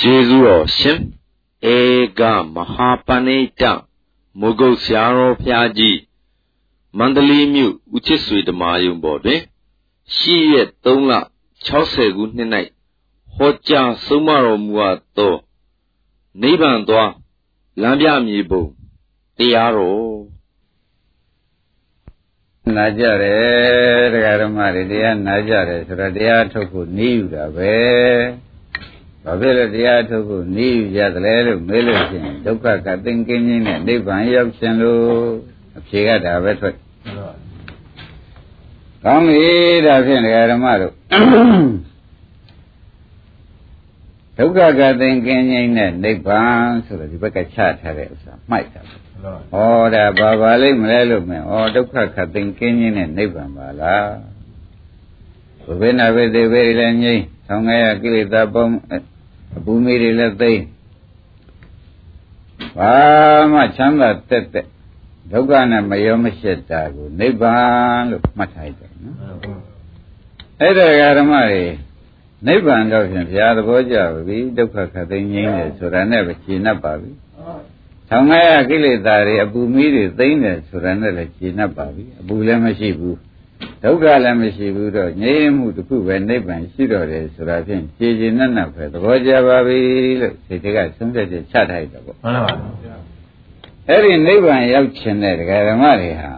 ကျေးဇူးတော်ရှင်ဧကမဟာပဏိတမုဂုတ်ဆရာတော်ဖျားကြီးမန္တလေးမြို့ဦးချစ်ဆွေဓမ္မာယုံပေါ်တွင်ရှိရက်3လ60ခုနှစ်၌ဟောကြားဆုံးမတော်မူအပ်သောနိဗ္ဗာန်သွားလမ်းပြမြေပုံတရားတော်နာကြတယ်တရားဓမ္မတွေတရားနာကြတယ်ဆိုတော့တရားထုတ်ဖို့နေယူတာပဲ ဘာဖြစ်လို့တရားထုတ်ဖို့နေယူကြသလဲလို့မေးလို့ရှိရင်ဒုက္ခကသင်္ကင်းခြင်းနဲ့နိဗ္ဗာန်ရောက်ခြင်းလို့အဖြေကဒါပဲထွက်ကောင်းပြီဒါဖြင့်တရားဓမ္မတို့ဒုက္ခကသင်္ကင်းခြင်းနဲ့နိဗ္ဗာန်ဆိုတော့ဒီဘက်ကချထားတဲ့ဥစ္စာမှိုက်တာဩဒါဘာပါလိမ့်မလဲလို့မင်းဩဒုက္ခခတ်သိင်ကင်းခြင်းနဲ့နိဗ္ဗာန်ပါလားဘုဗေနဝေသေဝေလည်းငြိမ့်ဆောင်းငယ်ရကိလေသာပေါင်း အပူမေးတွေလည်းသိမ့်ဘာမှချမ်းသာတက်တက်ဒုက္ခနဲ့မရောမရှိတာကိုနိဗ္ဗာန်လို့မှတ်ထားတယ်နော်အဲ့ဒါဓမ္မတွေနိဗ္ဗာန်တော့ဖြင့်ဘုရားသဘောကျပြီဒုက္ခခတ်သိငြိမ်းတယ်ဆိုတာနဲ့ပဲရှင်း납ပါပြီထောင်ငါရကိလေသာတွေအပူမီးတွေသိမ့်တယ်ဆိုတာနဲ့လည်းရှင်း납ပါပြီအပူလည်းမရှိဘူး ဒုက္ခလည်းမရှိဘူးတော့ငြိမ်းမှုတစ်ခုပဲနိဗ္ဗာန်ရှိတော့တယ်ဆိုတာဖြင့်ရှင်းရှင်းနဲ့နဲ့ပဲသဘောကျပါပြီလို့စိတ်တွေကဆုံးဖြတ်ချက်ချထားရတော့ပေါ့မှန်ပါပါအဲ့ဒီနိဗ္ဗာန်ရောက်ခြင်းတဲ့ဒကာဓမ္မတွေဟာ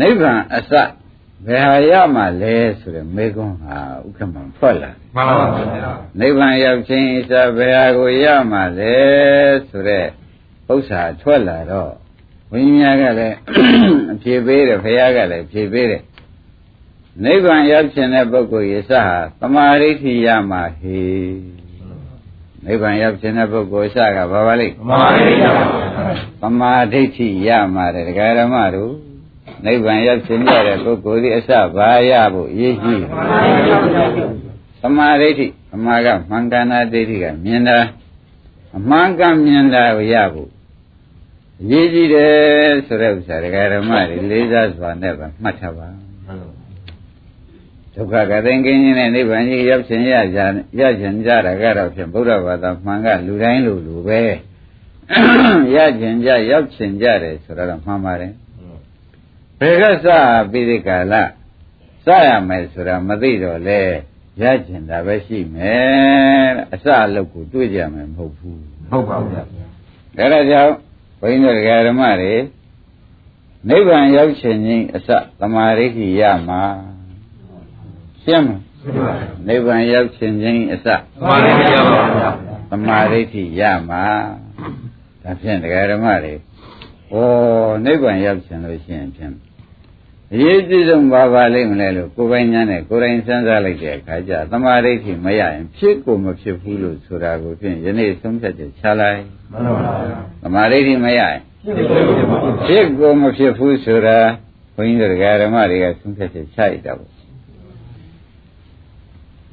နိဗ္ဗာန်အစဘယ်ဟာရမှလဲဆိုတဲ့မေကွန်းဟာဥက္ကမထွက်လာမှန်ပါပါဗျာနိဗ္ဗာန်ရောက်ခြင်းအစဘယ်ဟာကိုရမှလဲဆိုတဲ့ဥစ္စာထွက်လာတော့ ဝိညာဉ်ကလည်းအဖြေပေးတယ်ဘုရားကလည်းဖြေပေးတယ်နိဗ္ဗာန်ရောက်ခြင်းတဲ့ပုဂ္ဂိုလ်ရစဟာသမာဓိဋ္ဌိရမှဟေနိဗ္ဗာန်ရောက်ခြင်းတဲ့ပုဂ္ဂိုလ်စကဘာပါလိမ့်သမာဓိဋ္ဌိရပါသမာဓိဋ္ဌိရမှာတဲ့ဒကာရမတို့နိဗ္ဗာန်ရောက်ရှင်ကြတဲ့ပုဂ္ဂိုလ်ဒီအစဘာရဖို့အရေးကြီးသမာဓိဋ္ဌိအမှားကမှန်ကန်တာဒိဋ္ဌိကမြင်တာအမှန်ကန်မြင်တာကိုရဖို့အ ရေးကြီးတယ်ဆိုတဲ့ဥစ္စာဒကာဓမ္မတွေလေးစားစွာနဲ့ပဲမှတ်ထားပါဒုက္ခကသိင်ကင်းခြင်းနဲ့နိဗ္ဗာန်ကြီးရောက်ရှင်ရကြရကြကြတာကတော့ဖြင့်ဗုဒ္ဓဘာသာမှန်ကလူတိုင်းလူလူပဲရကြကြရောက်ရှင်ကြတယ်ဆိုတော့မှန်ပါတယ်ဘယ်ကစပြီးဒီကာလစရမယ်ဆိုတာမသိတော့လေရကျင်တာပဲရှိမယ်အစအလုပ်ကိုတွေ့ကြမယ်မဟုတ်ဘူးဟုတ်ပါဘူးဒါကြောင့် ဘုန်းကြီးတို့ဓမ္မတွေနိဗ္ဗာန်ရောက်ခြင်းချင်းအစသမာဓိဋ္ဌိရမှာရှင်းမနိဗ္ဗာန်ရောက်ခြင်းချင်းအစသမာဓိဋ္ဌိရပါဗျာသမာဓိဋ္ဌိရမှာဒါဖြင့်ဓမ္မတွေဩနိဗ္ဗာန်ရောက်ခြင်းလို့ရှိရင်ဖြင့် အရေးကြီးဆုံးဘာပါလိမ့်မလဲလို့ကိုယ်ပိုင်ညာနဲ့ကိုယ်တိုင်စဉ်းစားလိုက်တဲ့အခါကျသမာဓိဋ္ဌိမရရင်ဖြစ်ကိုမဖြစ်ဘူးလို့ဆိုတာကိုဖြင့်ယနေ့ဆုံးဖြတ်ချက်ချလိုက်မှန်ပါပါသမာဓိဋ္ဌိမရရင်ဖြစ်ကိုမဖြစ်ဘူးဆိုတာဘုန်းကြီးတို့ဓမ္မတွေကဆုံးဖြတ်ချက်ချရတာပေါ့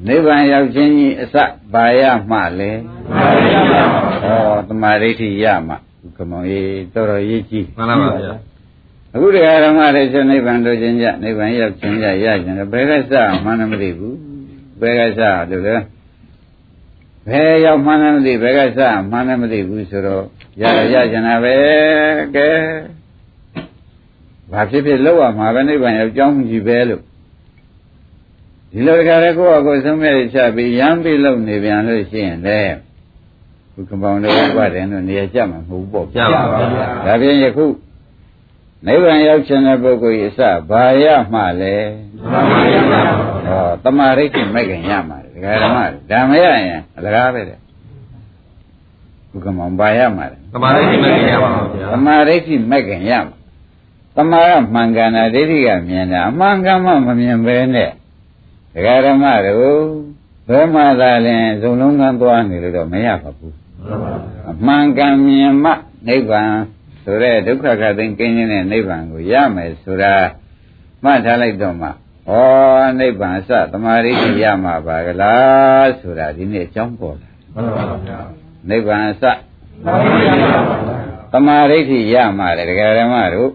နိဗ္ဗာန်ရောက်ခြင်းကြီးအစဘာရမှလဲဟောသမာဓိဋ္ဌိရမှကမောင်ကြီးတော်တော်ရေးကြည့်မှန်ပါပါဗျာ အခုတရားဓမ္မတွေဆိုနိဗ္ဗာန်တို့ခြင်းကြနိဗ္ဗာန်ရောက်ခြင်းကြရခြင်းဘယ်ကစမှန်းမသိဘူးဘယ်ကစလို့လဲဘယ်ရောက်မှန်းမသိဘယ်ကစမှန်းမသိဘူးဆိုတော့ရရခြင်းတာပဲကဲဘာဖြစ်ဖြစ်လောက်ရမှာပဲနိဗ္ဗာန်ရောက်ကြောင်းကြည့်ပဲလို့ဒီလိုတခါတည်းကိုယ့်အကိုဆုံးမဲ့ချပြီးရမ်းပြီးလုံနေပြန်လို့ရှိရင်လေခုကပောင်လေးဥပဒေတို့နေရာကြမှာမဟုတ်ဘူးပေါ့ကြပါပါဗျာဒါဖြင့်ယခု နိဗ္ဗာန်ရောက်ခြင်းတဲ့ပုဂ္ဂိုလ်အစဘာရမှလဲဟောတမာရိတ်မဲ့ခင်ရမှာဒကာဓမ္မဓမ္မရရင်အလကားပဲတဲ့ဘုကမောင်ဘာရမှာလဲတမာရိတ်မဲ့ခင်ရပါဗျာတမာရိတ်မဲ့ခင်ရမှာတမာကမှန်ကန်တာဒိဋ္ဌိကမြင်တာအမှန်ကန်မှမမြင်ပဲနဲ့ဒကာဓမ္မတို့ဘယ်မှသာလဲဇုံလုံးကန်းသွားနေလို့တော့မရပါဘူးအမှန်ကန်မြင်မှနိဗ္ဗာန် ဆိုတဲ့ဒုက္ခကသိင်ကင်းခြင်းနဲ့နိဗ္ဗာန်ကိုရမယ်ဆိုတာမှတ်ထားလိုက်တော့မှဩနိဗ္ဗာန်အစသမာဓိရမှာပါကလားဆိုတာဒီနေ့အကြောင်းပေါ်လာမှန်ပါဗျာနိဗ္ဗာန်အစသမာဓိရမှာလေဒကာဓမ္မတို့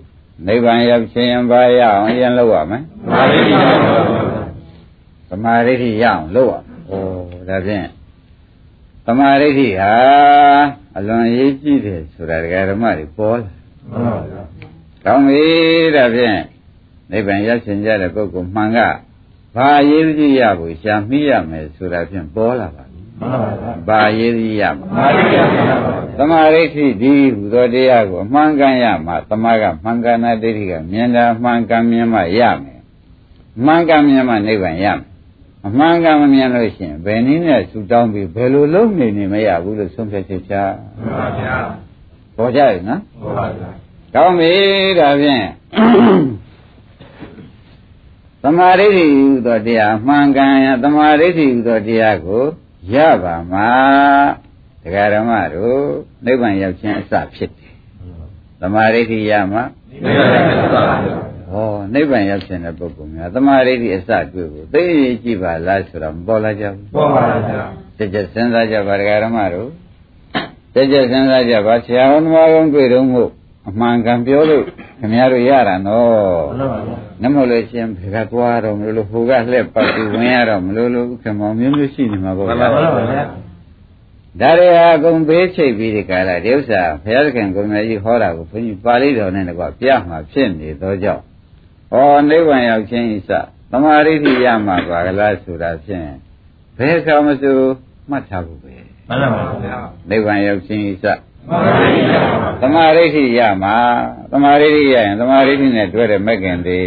နိဗ္ဗာန်ရောက်ခြင်းဘာရအောင်ရင်လောက်ရမယ်သမာဓိရပါဘသမာဓိဋ္ဌိရအောင်လုပ်ရဩဒါဖြင့်သမာဓိဋ္ဌိဟာ အလွန်ရေးကြည့်တယ်ဆိုတာဒကာဓမ္မတွေပေါ်လာမှန်ပါဗျာကောင်းပြီဒါဖြင့်နိဗ္ဗာန်ရရှင်ကြတဲ့ပုဂ္ဂိုလ်မှန်ကဘာရေးကြည့်ရဖို့ရှားမိရမယ်ဆိုတာဖြင့်ပေါ်လာပါပြီမှန်ပါဗျာဘာရေးကြည့်ရမမာရိယမှန်ပါဗျာသမာဓိဋ္ဌိဒီဟူသောတရားကိုအမှန်ကန်ရမှာသမာကမှန်ကန်တဲ့ဒိဋ္ဌိကမြင်တာမှန်ကန်မြင်မှရမယ်မှန်ကန်မြင်မှနိဗ္ဗာန်ရမယ် အမှန်ကန်မမြင်လို့ရှိရင်ဘယ်နည်းနဲ့ဆူတောင်းပြီးဘယ်လိုလုပ်နေနေမရဘူးလို့ဆုံးဖြတ်ချက်ချမှန်ပါဗျာပေါ်ကြရဲ့နော်ဟုတ်ပါဗျာကောင်းပြီဒါဖြင့်သမာဓိဋ္ဌိဟူသောတရားအမှန်ကန်ရသမာဓိဋ္ဌိဟူသောတရားကိုရပါမှာတရားဓမ္မတို့နိဗ္ဗာန်ရောက်ခြင်းအစဖြစ်တယ်သမာဓိဋ္ဌိရမှာနိဗ္ဗာန်ရပါဗျာ ဟောနိဗ္ဗာန်ရောက်ခြင်းတဲ့ပုဂ္ဂိုလ်များသမာဓိဋ္ဌိအစတွေ့ကိုသိရကြည့်ပါလားဆိုတော့မပေါ်လာကြဘူးပေါ်ပါဗျာတကြစဉ်းစားကြပါတရားဓမ္မတို့တကြစဉ်းစားကြပါဆရာတော်သမားကောင်းတွေ့တော့မို့အမှန်ကန်ပြောလို့ခင်ဗျားတို့ရတာနော်မှန်ပါဗျာနမလို့ရှင်ဘယ်ကသွားတော့မလို့လို့ဟိုကလှက်ပတ်ပြီးဝင်ရတော့မလို့လို့ခင်မောင်မျိုးမျိုးရှိနေမှာပေါ့မှန်ဗျာပါဗျာဒါတွေဟာအကုန်ဘေးချိတ်ပြီးဒီကလာဒီဥစ္စာဘုရားသခင်ကိုယ်တော်ကြီးဟောတာကိုဘုန်းကြီးပါဠိတော်နဲ့တကွပြမှာဖြစ်နေသောကြောင့် ဩနိဗ္ဗာန်ရောက်ခြင်းဤစသမာဓိဋ္ဌိရမှာပါကလားဆိုတာဖြင့်ဘယ်ကမှဆိုမှတ်ထားဖို့ပဲမှန်ပါဗျာနိဗ္ဗာန်ရောက်ခြင်းဤစမှန်ပါဗျာသမာဓိဋ္ဌိရမှာသမာဓိဋ္ဌိရရင်သမာဓိဋ္ဌိနဲ့တွဲတဲ့မက္ကင်တွေ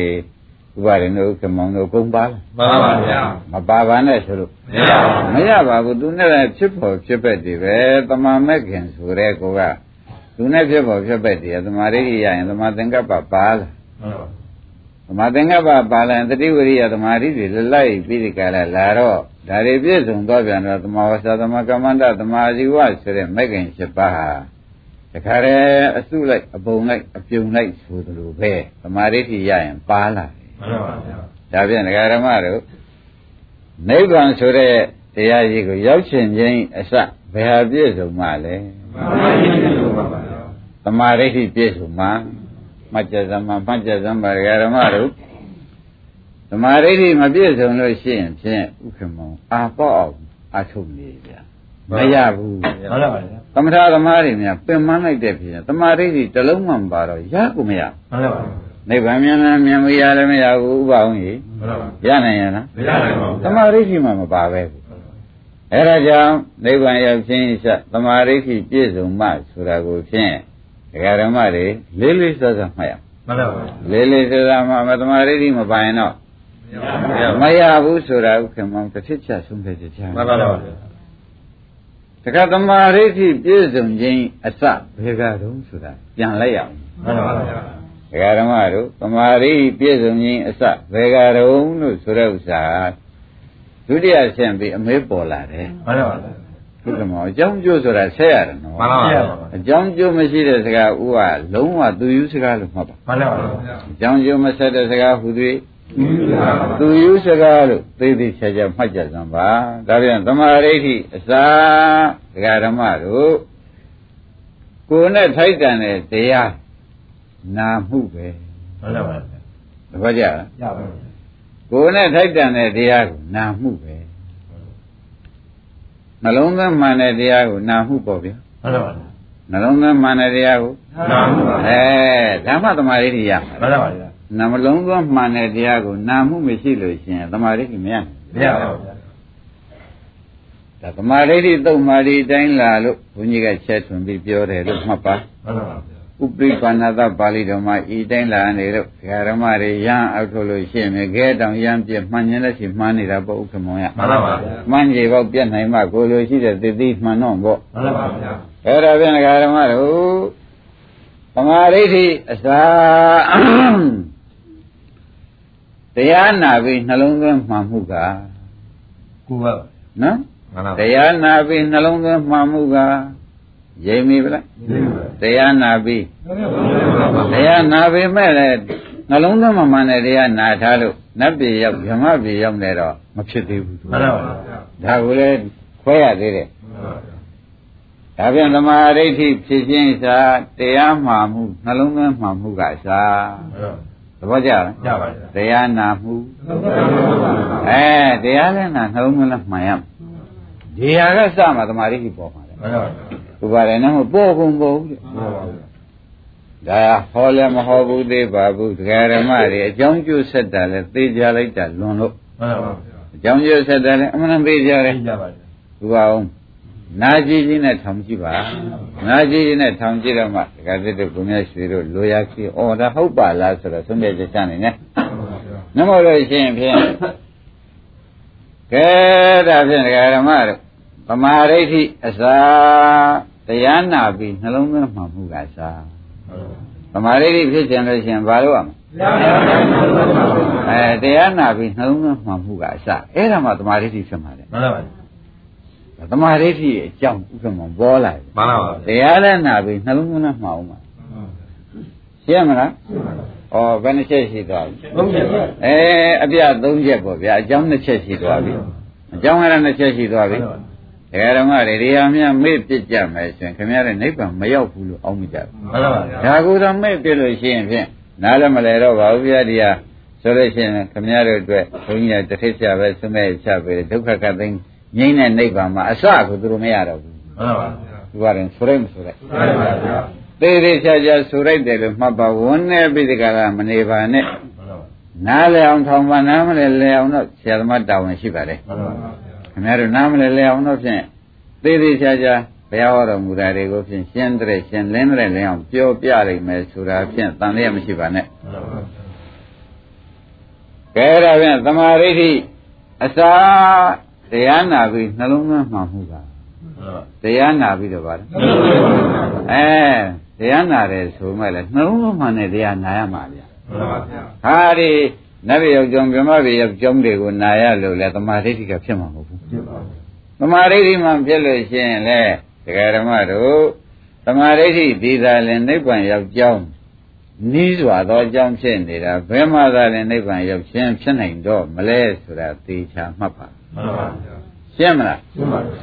ဥပါရင်တို့ကမောင်တို့ကုန်ပါလားမှန်ပါဗျာမပါပါနဲ့ဆိုလို့မရပါဘူးမရပါဘူးသူနဲ့လည်းဖြစ်ဖို့ဖြစ်ပက်တွေပဲတမာမဲ့ခင်ဆိုတဲ့ကောကသူနဲ့ဖြစ်ဖို့ဖြစ်ပက်တွေသမာဓိရရင်သမာသင်္ကပ္ပပါလာမှန်ပါ သမာသင်္ကပ္ပပါလာရင်တတိဝရိယသမာဓိတွေလိုက်ပြီးဒီကလာလာတော့ဒါတွေပြည့်စုံတော့ပြန်တော့သမာဝဆာသမာကမ္မန္တသမာဇီဝဆိုတဲ့မဲ့ခင်7ပါးဟာတခါတည်းအစုလိုက်အပုံလိုက်အပြုံလိုက်ဆိုသလိုပဲသမာဓိရရင်ပါလာတယ်မှန်ပါဗျာဒါဖြင့်ဒကာရမတို့နိဗ္ဗာန်ဆိုတဲ့တရားကြီးကိုရောက်ချင်ခြင်းအစဘယ်ဟာပြည့်စုံမှလဲမှန်ပါဗျာသမာဓိဋ္ဌိပြည့်စုံမှ မှတ်ကြစမ်းမှမှတ်ကြစမ်းပါဒကာရမတို့သမာဓိဋ္ဌိမပြည့်စုံလို့ရှိရင်ဖြင့်ဥက္ကမောအာပေါ့အောင်အထုတ်နေဗျာမရဘူးမှန်ပါဗျာသမထသမားတွေများပင်မလိုက်တဲ့ဖြစ်ရင်သမာဓိဋ္ဌိတစ်လုံးမှမပါတော့ရကိုမရမှန်ပါဗျာနိဗ္ဗာန်မြန်လားမြန်မရလည်းမရဘူးဥပအောင်ကြီးမှန်ပါရနိုင်ရလားမရနိုင်ပါဘူးသမာဓိဋ္ဌိမှမပါပဲဘူးအဲဒါကြောင့်နိဗ္ဗာန်ရောက်ခြင်းစသမာဓိဋ္ဌိပြည့်စုံမှဆိုတာကိုဖြင့် ဒကာဓမ္မတွေလေးလေးစားစားမှတ်ရအောင်မှန်ပါဗျာလေးလေးစားစားမှမသမာဓိဋ္ဌိမပါရင်တော့မရမရဘူးဆိုတာဥက္ကမောင်တစ်ထစ်ချဆုံးဖြတ်ချက်ချမှန်ပါဗျာတခါသမာဓိဋ္ဌိပြည့်စုံခြင်းအစဘယ်ကတုံးဆိုတာပြန်လိုက်ရအောင်မှန်ပါဗျာဒကာဓမ္မတို့သမာဓိပြည့်စုံခြင်းအစဘယ်ကတုံးလို့ဆိုတဲ့ဥစ္စာဒုတိယဆင့်ပြီးအမေးပေါ်လာတယ်မှန်ပါဗျာ ဥက္ကမောအကြောင်းကျိုးဆိုတာဆက်ရတယ်နော်မှန်ပါဗျာအကြောင်းကျိုးမရှိတဲ့စကားဥကလုံးဝသူယူစကားလို့မှတ်ပါမှန်ပါဗျာအကြောင်းကျိုးမဆက်တဲ့စကားဟူသည်သူယူစကားလို့သိသိချာချာမှတ်ကြစမ်းပါဒါပြန်သမာဓိဋ္ဌိအစာဒကာဓမ္မတို့ကိုယ်နဲ့ထိုက်တန်တဲ့တရားနာမှုပဲမှန်ပါဗျာတပည့်ကြလားရပါဘူးကိုယ်နဲ့ထိုက်တန်တဲ့တရားကိုနာမှုပဲ နှလုံးသွင်းမှန်တဲ့တရားကိုနာမှုပေါ့ဗျာမှန်ပါဗျာနှလုံးသွင်းမှန်တဲ့တရားကိုနာမှုပါအဲဓမ္မသမာဓိဋ္ဌိရမှာမှန်ပါဗျာနှလုံးသွင်းမှန်တဲ့တရားကိုနာမှုမရှိလို့ရှိရင်သမာဓိဋ္ဌိမရနိုင်မရပါဘူးဗျာဒါသမာဓိဋ္ဌိတုတ်မာဒီတိုင်းလာလို့ဘုန်းကြီးကချက်ထွန်ပြီးပြောတယ်လို့မှတ်ပါမှန်ပါဗျာ ဥပရိပါဏသပါဠိတော်မှာဤတိုင်းလာနေလို့ဓမ္မတွေရမ်းအောက်ထုတ်လို့ရှိရင်ခဲတောင်ရမ်းပြမှန်ရင်လည်းရှိမှန်နေတာပေါ့ဥက္ကမောင်ရမှန်ပါဗျာမှန်ကြီးပေါ့ပြတ်နိုင်မှကိုလိုရှိတဲ့သတိမှန်တော့ပေါ့မှန်ပါဗျာအဲ့ဒါပြန်ဓမ္မတို့သမာဓိဋ္ဌိအစာတရားနာပြီးနှလုံးသွင်းမှန်မှုကကိုပါနော်မှန်ပါတရားနာပြီးနှလုံးသွင်းမှန်မှုက ရိပ်မိဗလားတရားနာပြီးတရားနာပြီးမဲ့လည်းနှလုံးသွင်းမှမှန်တဲ့တရားနာထားလို့နတ်ပြည်ရောက်ဗြဟ္မပြည်ရောက်နေတော့မဖြစ်သေးဘူးသူမှန်ပါဗျာဒါကိုလည်းခွဲရသေးတယ်ဒါပြန်သမာဓိဋ္ဌိဖြစ်ခြင်းစာတရားမှားမှုနှလုံးသွင်းမှားမှုကစာသဘောကျလားကြပါဗျာတရားနာမှုအဲတရားလည်းနာနှလုံးသွင်းလည်းမှန်ရမယ်ဒီဟာကစမှသမာဓိကြီးပေါ်မှာလေမှန်ပါဗျာ ဥပါဒနဲ့မပေါ်ကုန်ပေါ်ဘူးတဲ့မှန်ပါဗျာဒါဟောလည်းမဟောဘူးသေးပါဘူးဒကာရမတွေအကြောင်းကျိုးဆက်တာလဲသိကြလိုက်တာလွန်လို့မှန်ပါဗျာအကြောင်းကျိုးဆက်တာလဲအမှန်တန်သိကြတယ်ကြပါဗျာသူပါအောင်နာကြည့်ခြင်းနဲ့ထောင်ကြည့်ပါနာကြည့်ခြင်းနဲ့ထောင်ကြည့်တော့မှဒကာသစ်တို့ကိုမြတ်ရွှေတို့လိုရာကြီးအော်ဒါဟုတ်ပါလားဆိုတော့သုံးပြချက်ချနေနဲ့နမောလို့ရှိရင်ဖြင့်ကဲဒါဖြင့်ဒကာရမတို့ ဗမာဒိဋ္ဌိအစာတရားနာပြီးနှလုံးသွင်းမှမှုကစားဗမာဒိဋ္ဌိဖြစ်ခြင်းလို့ရှိရင်ဘာလို့ရမလဲအဲတရားနာပြီးနှလုံးသွင်းမှမှုကအစအဲ့ဒါမှသမာဓိဋ္ဌိဖြစ်မှာလေမှန်ပါဗျာသမာဓိဋ္ဌိအကြောင်းဥက္ကမပေါ်လာတယ်မှန်ပါဗျာတရားလည်းနာပြီးနှလုံးသွင်းမှအောင်ပါရှင်းမလားဩဘယ်နှချက်ရှိသွားပြီသုံးချက်ပါအဲအပြ၃ချက်ပေါ့ဗျာအကြောင်း၂ချက်ရှိသွားပြီအကြောင်းအဲ့ဒါ၂ချက်ရှိသွားပြီ တရားဓမ္မတွေဒီဟာမြမေ့ပြစ်ကြမယ်ဆိုရင်ခင်ဗျားတို့နိဗ္ဗာန်မရောက်ဘူးလို့အောင်းမိကြတယ်မှန်ပါဗျာဒါကူတော့မဲ့ပြလို့ရှိရင်ဖြင့်နားလည်းမလဲတော့ပါဘူးဗျာဒီဟာဆိုလို့ရှိရင်ခမည်းတော်အတွက်ဘုန်းကြီးကတစ်ထိပ်ချပဲဆွမဲ့ချပဲဒုက္ခကသိငြိမ့်တဲ့နိဗ္ဗာန်မှာအစကိုသူတို့မရတော့ဘူးမှန်ပါဗျာသူကရင်ဆိုလိုက်မဆိုလိုက်မှန်ပါဗျာသေးသေးချာချာဆိုလိုက်တယ်လို့မှတ်ပါဝန်းနေပြီတကလားမနေပါနဲ့မှန်ပါဗျာနားလဲအောင်ထောင်ပါနားမလဲလဲအောင်တော့ဆရာသမားတာဝန်ရှိပါတယ်မှန်ပါဗျာ ခင်ဗျားတို့နားမလဲလဲအောင်တော့ဖြင့်သေးသေးချာချာဘုရားဟောတော်မူတာတွေကိုဖြင့်ရှင်းတဲ့ရှင်းလင်းတဲ့လင်းအောင်ပြောပြလိုက်မယ်ဆိုတာဖြင့်တန်လျက်မရှိပါနဲ့မှန်ပါဗျာကဲဒါဖြင့်သမာဓိဋ္ဌိအစာတရားနာပြီးနှလုံးသွင်းမှမှုကမှန်ပါတရားနာပြီးတော့ဗါလဲအဲတရားနာတယ်ဆိုမှလည်းနှလုံးသွင်းမှနဲ့တရားနာရမှာဗျာမှန်ပါဗျာဟာဒီနတ်ပြည်ရောက်ကြောင်းမြမပြည်ရောက်ကြောင်းတွေကိုနာရလို့လဲသမာဓိဋ္ဌိကဖြစ်မှာမဟုတ်ဘူးပြပါဗျာ သမာဓိဋ္ဌိမှဖြစ်လို့ရှိရင်လေဒကာဓမ္မတို့သမာဓိဋ္ဌိဒီသာလင်နိဗ္ဗာန်ရောက်ကြောင်းနီးစွာသောအကြောင်းဖြစ်နေတာဘယ်မှသာလင်နိဗ္ဗာန်ရောက်ခြင်းဖြစ်နိုင်တော့မလဲဆိုတာသေချာမှတ်ပါမှန်ပါဗျာရှင်းမလားရှင်းပါဗျာ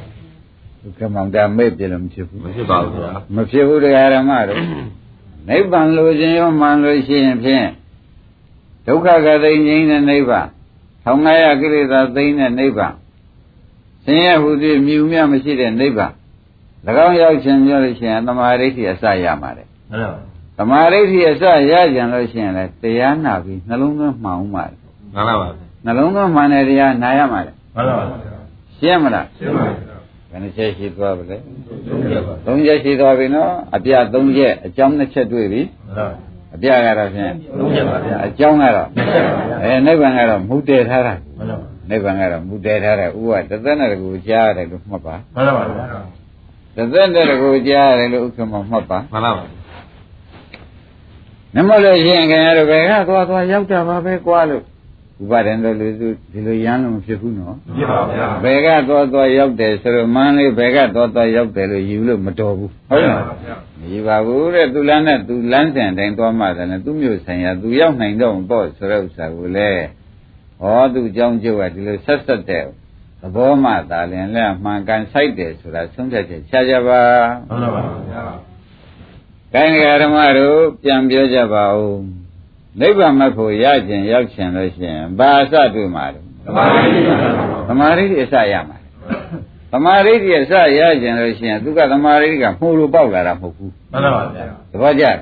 ဒုက္ခမောင်တာမေ့ပြလို့မဖြစ်ဘူးမဖြစ်ပါဘူးဗျာမဖြစ်ဘူးတရားဓမ္မတို့နိဗ္ဗာန်လိုခြင်းရောမှန်လို့ရှိရင်ဖြင့်ဒုက္ခကသိငြိမ်းတဲ့နိဗ္ဗာန်ထောင်ငါရကိလေသာသိမ်းတဲ့နိဗ္ဗာန် ဆင်းရဲဟုသည်မြူမြမရှိတဲ့နိဗ္ဗာန်၎င်းရောက်ခြင်းပြောလို့ရှိရင်သမာဓိဋ္ဌိအစရမှာတဲ့မှန်ပါဗျာသမာဓိဋ္ဌိအစရကြံလို့ရှိရင်လည်းတရားနာပြီးနှလုံးသွင်းမှောင်မှာတယ်မှန်ပါဗျာနှလုံးသွင်းမှန်တဲ့တရားနာရမှာတယ်မှန်ပါဗျာရှင်းမလားရှင်းပါဗျာဘယ်နှချက်ရှိသွားပါလဲရှင်းပါဗျာသုံးချက်ရှိသွားပြီနော်အပြသုံးချက်အကြောင်းနှစ်ချက်တွေ့ပြီမှန်ပါဗျာအပြကတော့ဖြင့်သုံးချက်ပါဗျာအကြောင်းကတော့နှစ်ချက်ပါဗျာအဲနိဗ္ဗာန်ကတော့မူတည်ထားတာမှန်ပါ နိဗ္ဗာန်ကတော့မူတည်ထားတယ်ဥပဒသက်နဲ့တကူကြားရတယ်လို့မှတ်ပါမှန်ပါဗျာတသက်နဲ့တကူကြားရတယ်လို့ဥက္ကမမှတ်ပါမှန်ပါဗျာနမလို့ရှိရင်ခင်ဗျားတို့ဘယ်ကသွားသွားရောက်တာပါပဲကွာလို့ဥပါဒံတို့လူစုဒီလိုရမ်းလို့မဖြစ်ဘူးနော်ပြပါဗျာဘယ်ကသွားသွားရောက်တယ်ဆိုတော့မန်းလေးဘယ်ကသွားသွားရောက်တယ်လို့ယူလို့မတော်ဘူးဟုတ်လားမယူပါဘူးတဲ့သူလမ်းနဲ့သူလမ်းစဉ်တိုင်းသွားမှတယ်နဲ့သူမျိုးဆိုင်ရာသူရောက်နိုင်တော့ပေါ့ဆိုတဲ့ဥစ္စာကိုလေ ဟောသူเจ้าကျုပ်ကဒီလိုဆက်ဆက်တဲ့သဘောမှသာလင်လက်မှန်ကန်ဆိုင်တယ်ဆိုတာဆုံးဖြတ်ချက်ချကြပါ မှန်ပါဗျာ ကိုင်းဃာဓမ္မတို့ပြန်ပြောကြပါဦးနိဗ္ဗာန်မဖို့ရခြင်းရောက်ခြင်းလို့ရှိရင်ဘာအစတွေ့မှာလဲ သမာဓိပါဗျာ သမာဓိအစရမှာသမာဓိအစရခြင်းလို့ရှိရင်သူကသမာဓိကမှုလို့ပေါက်လာတာမဟုတ်ဘူး မှန်ပါဗျာ သဘောကျလား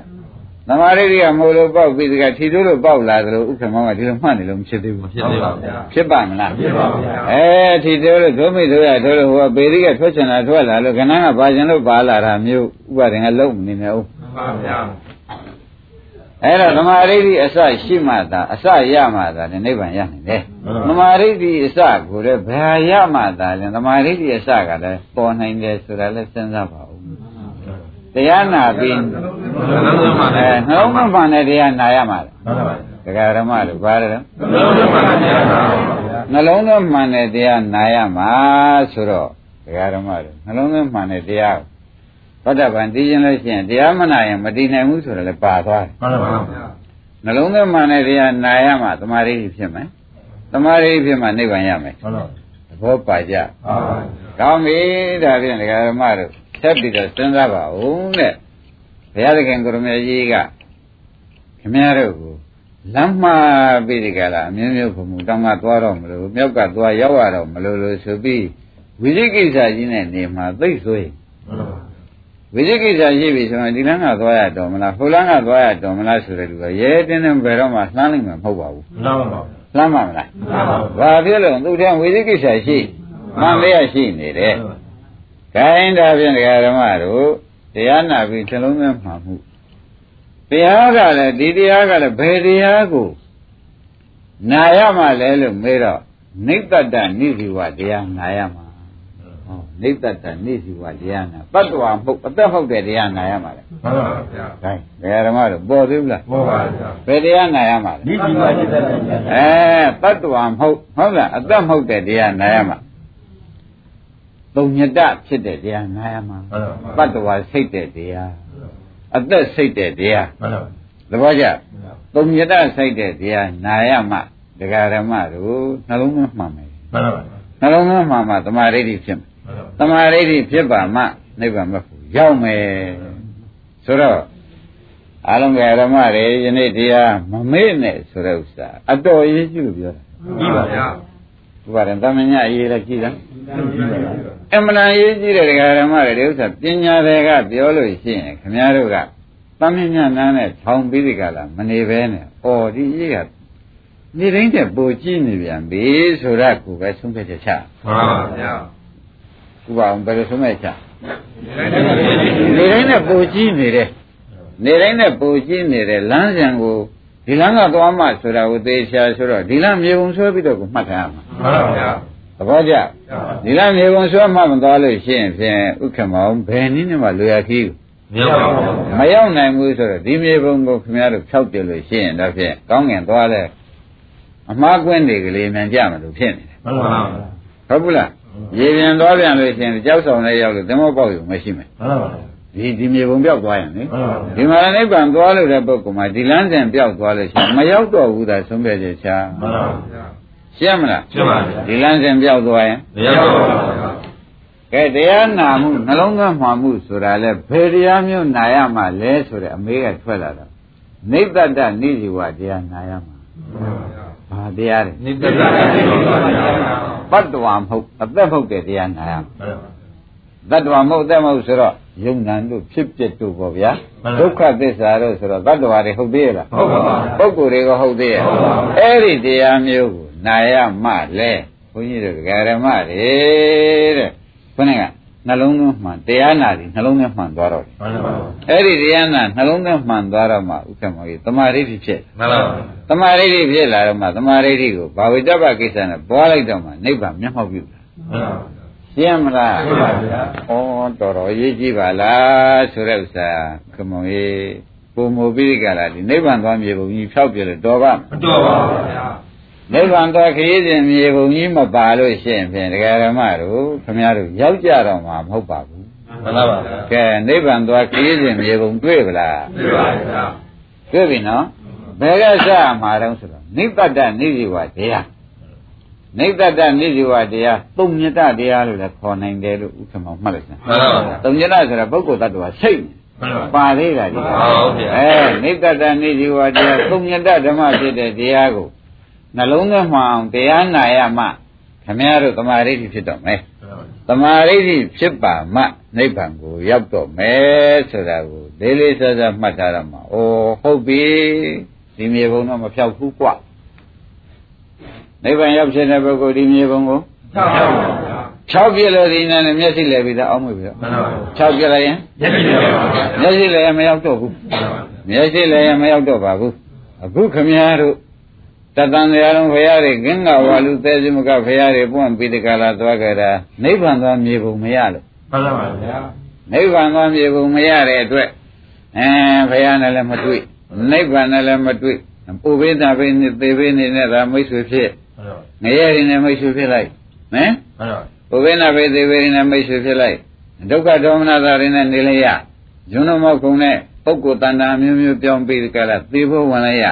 သမာဓိကမှုလို့ပေါက်ပြီးဒီကထီတိုးလို့ပေါက်လာတယ်လို့ဥက္ကမောကဒီလိုမှတ်နေလို့မဖြစ်သေးဘူးဖြစ်သေးပါဗျာဖြစ်ပါမလားဖြစ်ပါဗျာအဲထီတိုးလို့ဒုမိတို့ရတို့လို့ဟိုကပေရိကထွက်ချင်တာထွက်လာလို့ခဏကပါခြင်းလို့ပါလာတာမျိုးဥပါဒင်ကလုံးမနေနဲ့ဦးမှန်ပါဗျာအဲ့တော့သမာဓိတိအစရှိမှသာအစရမှသာလည်းနိဗ္ဗာန်ရနိုင်တယ်သမာဓိတိအစကိုလည်းဘယ်ရမှသာလည်းသမာဓိတိအစကလည်းပေါ်နိုင်တယ်ဆိုတာလည်းစဉ်းစားပါဦးတရားနာပြီး နှလုံးသွင်းပါအဲနဲ့နှလုံးမမှန်တဲ့တရားနာရမှာမှန်ပါဗျာဒကာဓမ္မတို့ဘာလဲနှလုံးသွင်းပါနဲ့ဗျာနှလုံးသွင်းမှန်တဲ့တရားနာရမှာဆိုတော့ဒကာဓမ္မတို့နှလုံးသွင်းမှန်တဲ့တရားသောတပန်တည်ခြင်းလို့ရှိရင်တရားမနာရင်မတည်နိုင်ဘူးဆိုတော့လည်းပါသွားတယ်မှန်ပါဗျာနှလုံးသွင်းမှန်တဲ့တရားနာရမှသမာဓိဖြစ်မယ်သမာဓိဖြစ်မှနိဗ္ဗာန်ရမယ်မှန်ပါသဘောပါကြပါပါကောင်းပြီဒါဖြင့်ဒကာဓမ္မတို့ဆက်ပြီးတော့စဉ်းစားပါဦးတဲ့ ဘုရားသခင်ကိုရမေကြီးကခမည်းတော်ကိုလမ်းမှာပြီးဒီကလာအမျိုးမျိုးဘုံမူတောင်းကသွားတော့မလို့မြောက်ကသွားရောက်ရတော့မလို့လို့ဆိုပြီးဝိသိကိစ္စကြီးနဲ့နေမှာသိဆိုရင်ဝိသိကိစ္စရှိပြီဆိုရင်ဒီလမ်းကသွားရတော့မလားဟိုလမ်းကသွားရတော့မလားဆိုတဲ့လူကရဲတင်းတင်းဘယ်တော့မှလှမ်းနိုင်မှာမဟုတ်ပါဘူးမှန်ပါပါလှမ်းမှာမလားမှန်ပါပါဘာဖြစ်လို့သူတည်းဝိသိကိစ္စရှိမှန်လေးရရှိနေတယ်ခိုင်းတာဖြင့်ဒကာဓမ္မတို့ တရားနာပြီးနှလုံးသွင်းမှမှုတရားကလည်းဒီတရားကလည်းဘယ်တရားကိုနာရမှလဲလို့မေးတော့နိဗ္ဗတနိဇိဝတရားနာရမှာဟောနိဗ္ဗတနိဇိဝတရားနာတတ္တဝါမဟုတ်အသက်ဟုတ်တဲ့တရားနာရမှာလေမှန်ပါပါဗျာခိုင်းဒကာဓမ္မတို့ပေါ်သေးဘူးလားဘောပါဗျာဘယ်တရားနာရမှာလဲနိတိပါจิตတဗျာအဲတတ္တဝါမဟုတ်ဟုတ်လားအသက်မဟုတ်တဲ့တရားနာရမှာ သုံးညတဖြစ်တဲ့တရားနာရမှာမှန်ပါတတ္တဝါစိတ်တဲ့တရားအသက်စိတ်တဲ့တရားမှန်ပါသဘောကျသုံးညတစိတ်တဲ့တရားနာရမှာဒကာဓမ္မတို့နှလုံးသွင်းမှန်မယ်မှန်ပါနှလုံးသွင်းမှန်မှသမာဓိဋ္ဌိဖြစ်မယ်သမာဓိဋ္ဌိဖြစ်ပါမှနိဗ္ဗာန်မဖို့ရောက်မယ်ဆိုတော့အလုံးကဓမ္မတွေယနေ့တရားမမေ့နဲ့ဆိုတဲ့ဥစ္စာအတော်အရေးကြီးလို့ပြောတာကြီးပါဗျာ ဥပါဒံသမညာအရေးလည်းကြည့်တာအမှန်တန်အရေးကြီးတဲ့ဒကာဓမ္မတွေဒီဥစ္စာပညာတွေကပြောလို့ရှိရင်ခမည်းတော်ကသမညာနာနဲ့ထောင်ပြီးဒီကလာမနေပဲနဲ့။အော်ဒီအရေးကနေတိုင်းတဲ့ပိုကြည့်နေပြန်ပြီဆိုတော့ကိုပဲဆုံးဖြတ်ချက်ချမှန်ပါဗျာ။ဥပါအောင်ဘယ်လိုဆုံးဖြတ်ချနေနေတိုင်းနဲ့ပိုကြည့်နေတယ်။နေတိုင်းနဲ့ပိုကြည့်နေတဲ့လမ်းစဉ်ကို ဒီလမ်းကသွားမှဆိုတာကိုသေချာဆိုတော့ဒီလမ်းမြေပုံဆွဲပြီးတော့ကိုမှတ်ထားရမှာမှန်ပါဗျာ။သဘောကျဒီလမ်းမြေပုံဆွဲမှမသွားလို့ရှိရင်ဖြင့်ဥက္ကမောင်ဘယ်နည်းနဲ့မှလွယ်ရခီးမြေပါပါမရောက်နိုင်ဘူးဆိုတော့ဒီမြေပုံကိုခင်ဗျားတို့ဖြောက်ပြလို့ရှိရင်တော့ဖြင့်ကောင်းငင်သွားလဲအမှားကွင်းတွေကလေးမြန်ကြမလို့ဖြစ်နေတယ်မှန်ပါဟုတ်ဘူးလားရေပြန်သွားပြန်လို့ရှိရင်ကြောက်ဆောင်လေးရောက်လို့သမောပေါက်ရုံမရှိမယ်မှန်ပါ ဒီဒီမြေပုံပြောက်သွားရင်လေမှန်ပါဒီမှာနိဗ္ဗာန်သွားလို့တဲ့ပုဂ္ဂိုလ်မှာဒီလမ်းစဉ်ပြောက်သွားလို့ရှိရင်မရောက်တော့ဘူးသာဆုံးဖြတ်ချက်ချာမှန်ပါဗျာရှင်းမလားရှင်းပါဗျာဒီလမ်းစဉ်ပြောက်သွားရင်မရပါဘူးဗျာကဲတရားနာမှုနှလုံးသွင်းမှမှုဆိုတာလဲဘယ်တရားမျိုးနာရမှလဲဆိုတဲ့အမေးကထွက်လာတာနိဗ္ဗတနိဇိဝတရားနာရမှာဘာတရားလဲနိတ္တတာနိဗ္ဗာန်ဗျာပတ္တဝါမဟုတ်အသက်ဟုတ်တဲ့တရားနာရမှာမှန်ပါတတ္တဝါမဟုတ်အသက်မဟုတ်ဆိုတော့ ယုံနံတို့ဖြစ်ပျက်တို့ပေါ့ဗျာမှန်ပါဒုက္ခသစ္စာတို့ဆိုတော့တတ္တဝါတွေဟုတ်သေးရဲ့လားဟုတ်ပါပါပုဂ္ဂိုလ်တွေကဟုတ်သေးရဲ့ဟုတ်ပါပါအဲ့ဒီတရားမျိုးကိုနာရမှလဲဘုန်းကြီးတို့ဒကာရမတွေတဲ့ခொနကနှလုံးသွင်းမှန်တရားနာသည်နှလုံးသွင်းမှန်သွားတော့တယ်မှန်ပါအဲ့ဒီတရားနာနှလုံးသွင်းမှန်သွားတော့မှဥက္ကမောကြီးတမာရိဋ္ဌိဖြစ်မှန်ပါတမာရိဋ္ဌိဖြစ်လာတော့မှတမာရိဋ္ဌိကိုဘာဝိတ္တပကိစ္စနဲ့ပွားလိုက်တော့မှနိဗ္ဗာန်မျက်မှောက်ပြုတာမှန်ပါ ရှင်းမလားရှင်းပါဗျာဩတော်တော်ရေးကြည့်ပါလားဆိုတဲ့ဥစ္စာခမောကြီးပုံမူပိရိကလာဒီနိဗ္ဗာန်သွားမြေပုံကြီးဖြောက်ပြလို့တော်ပါ့မမတော်ပါဘူးဗျာနိဗ္ဗာန်သွားခရီးစဉ်မြေပုံကြီးမပါလို့ရှိရင်ဖြင့်တရားဓမ္မတို့ခမည်းတော်ရောက်ကြတော့မှာမဟုတ်ပါဘူးမှန်ပါဗျာကဲနိဗ္ဗာန်သွားခရီးစဉ်မြေပုံတွေ့ပလားသိပါဗျာတွေ့ပြီနော်ဘယ်ကစမှာတော့ဆိုတော့နိဗ္ဗတနိဇိဝတရား နိဗ္ဗတနိဇိဝတရားသုံးညတတရားလို့လည်းခေါ်နိုင်တယ်လို့ဥက္ကမောမှတ်လိုက်စမ်းမှန်ပါဗျာသုံးညတဆိုတာပုဂ္ဂိုလ်တ attva စိတ်မှန်ပါပါသေးတာဒီဟုတ်ဗျာအဲနိဗ္ဗတနိဇိဝတရားသုံးညတဓမ္မဖြစ်တဲ့တရားကိုနှလုံးသွင်းမှအောင်တရားနာရမှခမည်းတော်သမာဓိဋ္ဌိဖြစ်တော့မယ်သမာဓိဋ္ဌိဖြစ်ပါမှနိဗ္ဗာန်ကိုရောက်တော့မယ်ဆိုတာကိုလေးလေးစားစားမှတ်ထားရမှာ။အိုးဟုတ်ပြီဒီမြေပုံတော့မဖြောက်ဘူးကွ။ နိဗ္ဗာန်ရောက်ဖြစ်တဲ့ပုဂ္ဂိုလ်ဒီမြေပုံကိုမှန်ပါဗျာဖြောက်ပြလို့ဒီနာနဲ့မျက်စိလဲပြီးသားအောင်းမွေပြီးတော့မှန်ပါဖြောက်ပြလိုက်ရင်မျက်စိနဲ့ပါဗျာမျက်စိလဲမရောက်တော့ဘူး။မျက်စိလဲမရောက်တော့ပါဘူး။အခုခမည်းတော်တတန်တရားလုံးဖရာတွေကင်းကဝါလူသဲစမကဖရာတွေပွန့်ပြီးတကလာသွားကြတာနိဗ္ဗာန်သွားမြေပုံမရလို့မှန်ပါဗျာနိဗ္ဗာန်သွားမြေပုံမရတဲ့အတွက်အဲဖရာနဲ့လည်းမတွေ့နိဗ္ဗာန်နဲ့လည်းမတွေ့ပုဗ္ဗေဒဘိနေသေဘိနေနဲ့ဒါမိတ်ဆွေဖြစ် ငရဲတွေနဲ့မိတ်ဆွေဖြစ်လိုက်ဟမ်မှန်ပါပုဗ္ဗေနဘိသေဘိနေနဲ့မိတ်ဆွေဖြစ်လိုက်ဒုက္ခဒေါမနတာတွေနဲ့နေလိုက်ရဇွန်းတော်မောက်ကုံနဲ့ပုဂ္ဂိုလ်တဏ္ဍာမျိုးမျိုးပြောင်းပြီးကြလားသေဖို့ဝင်လိုက်ရ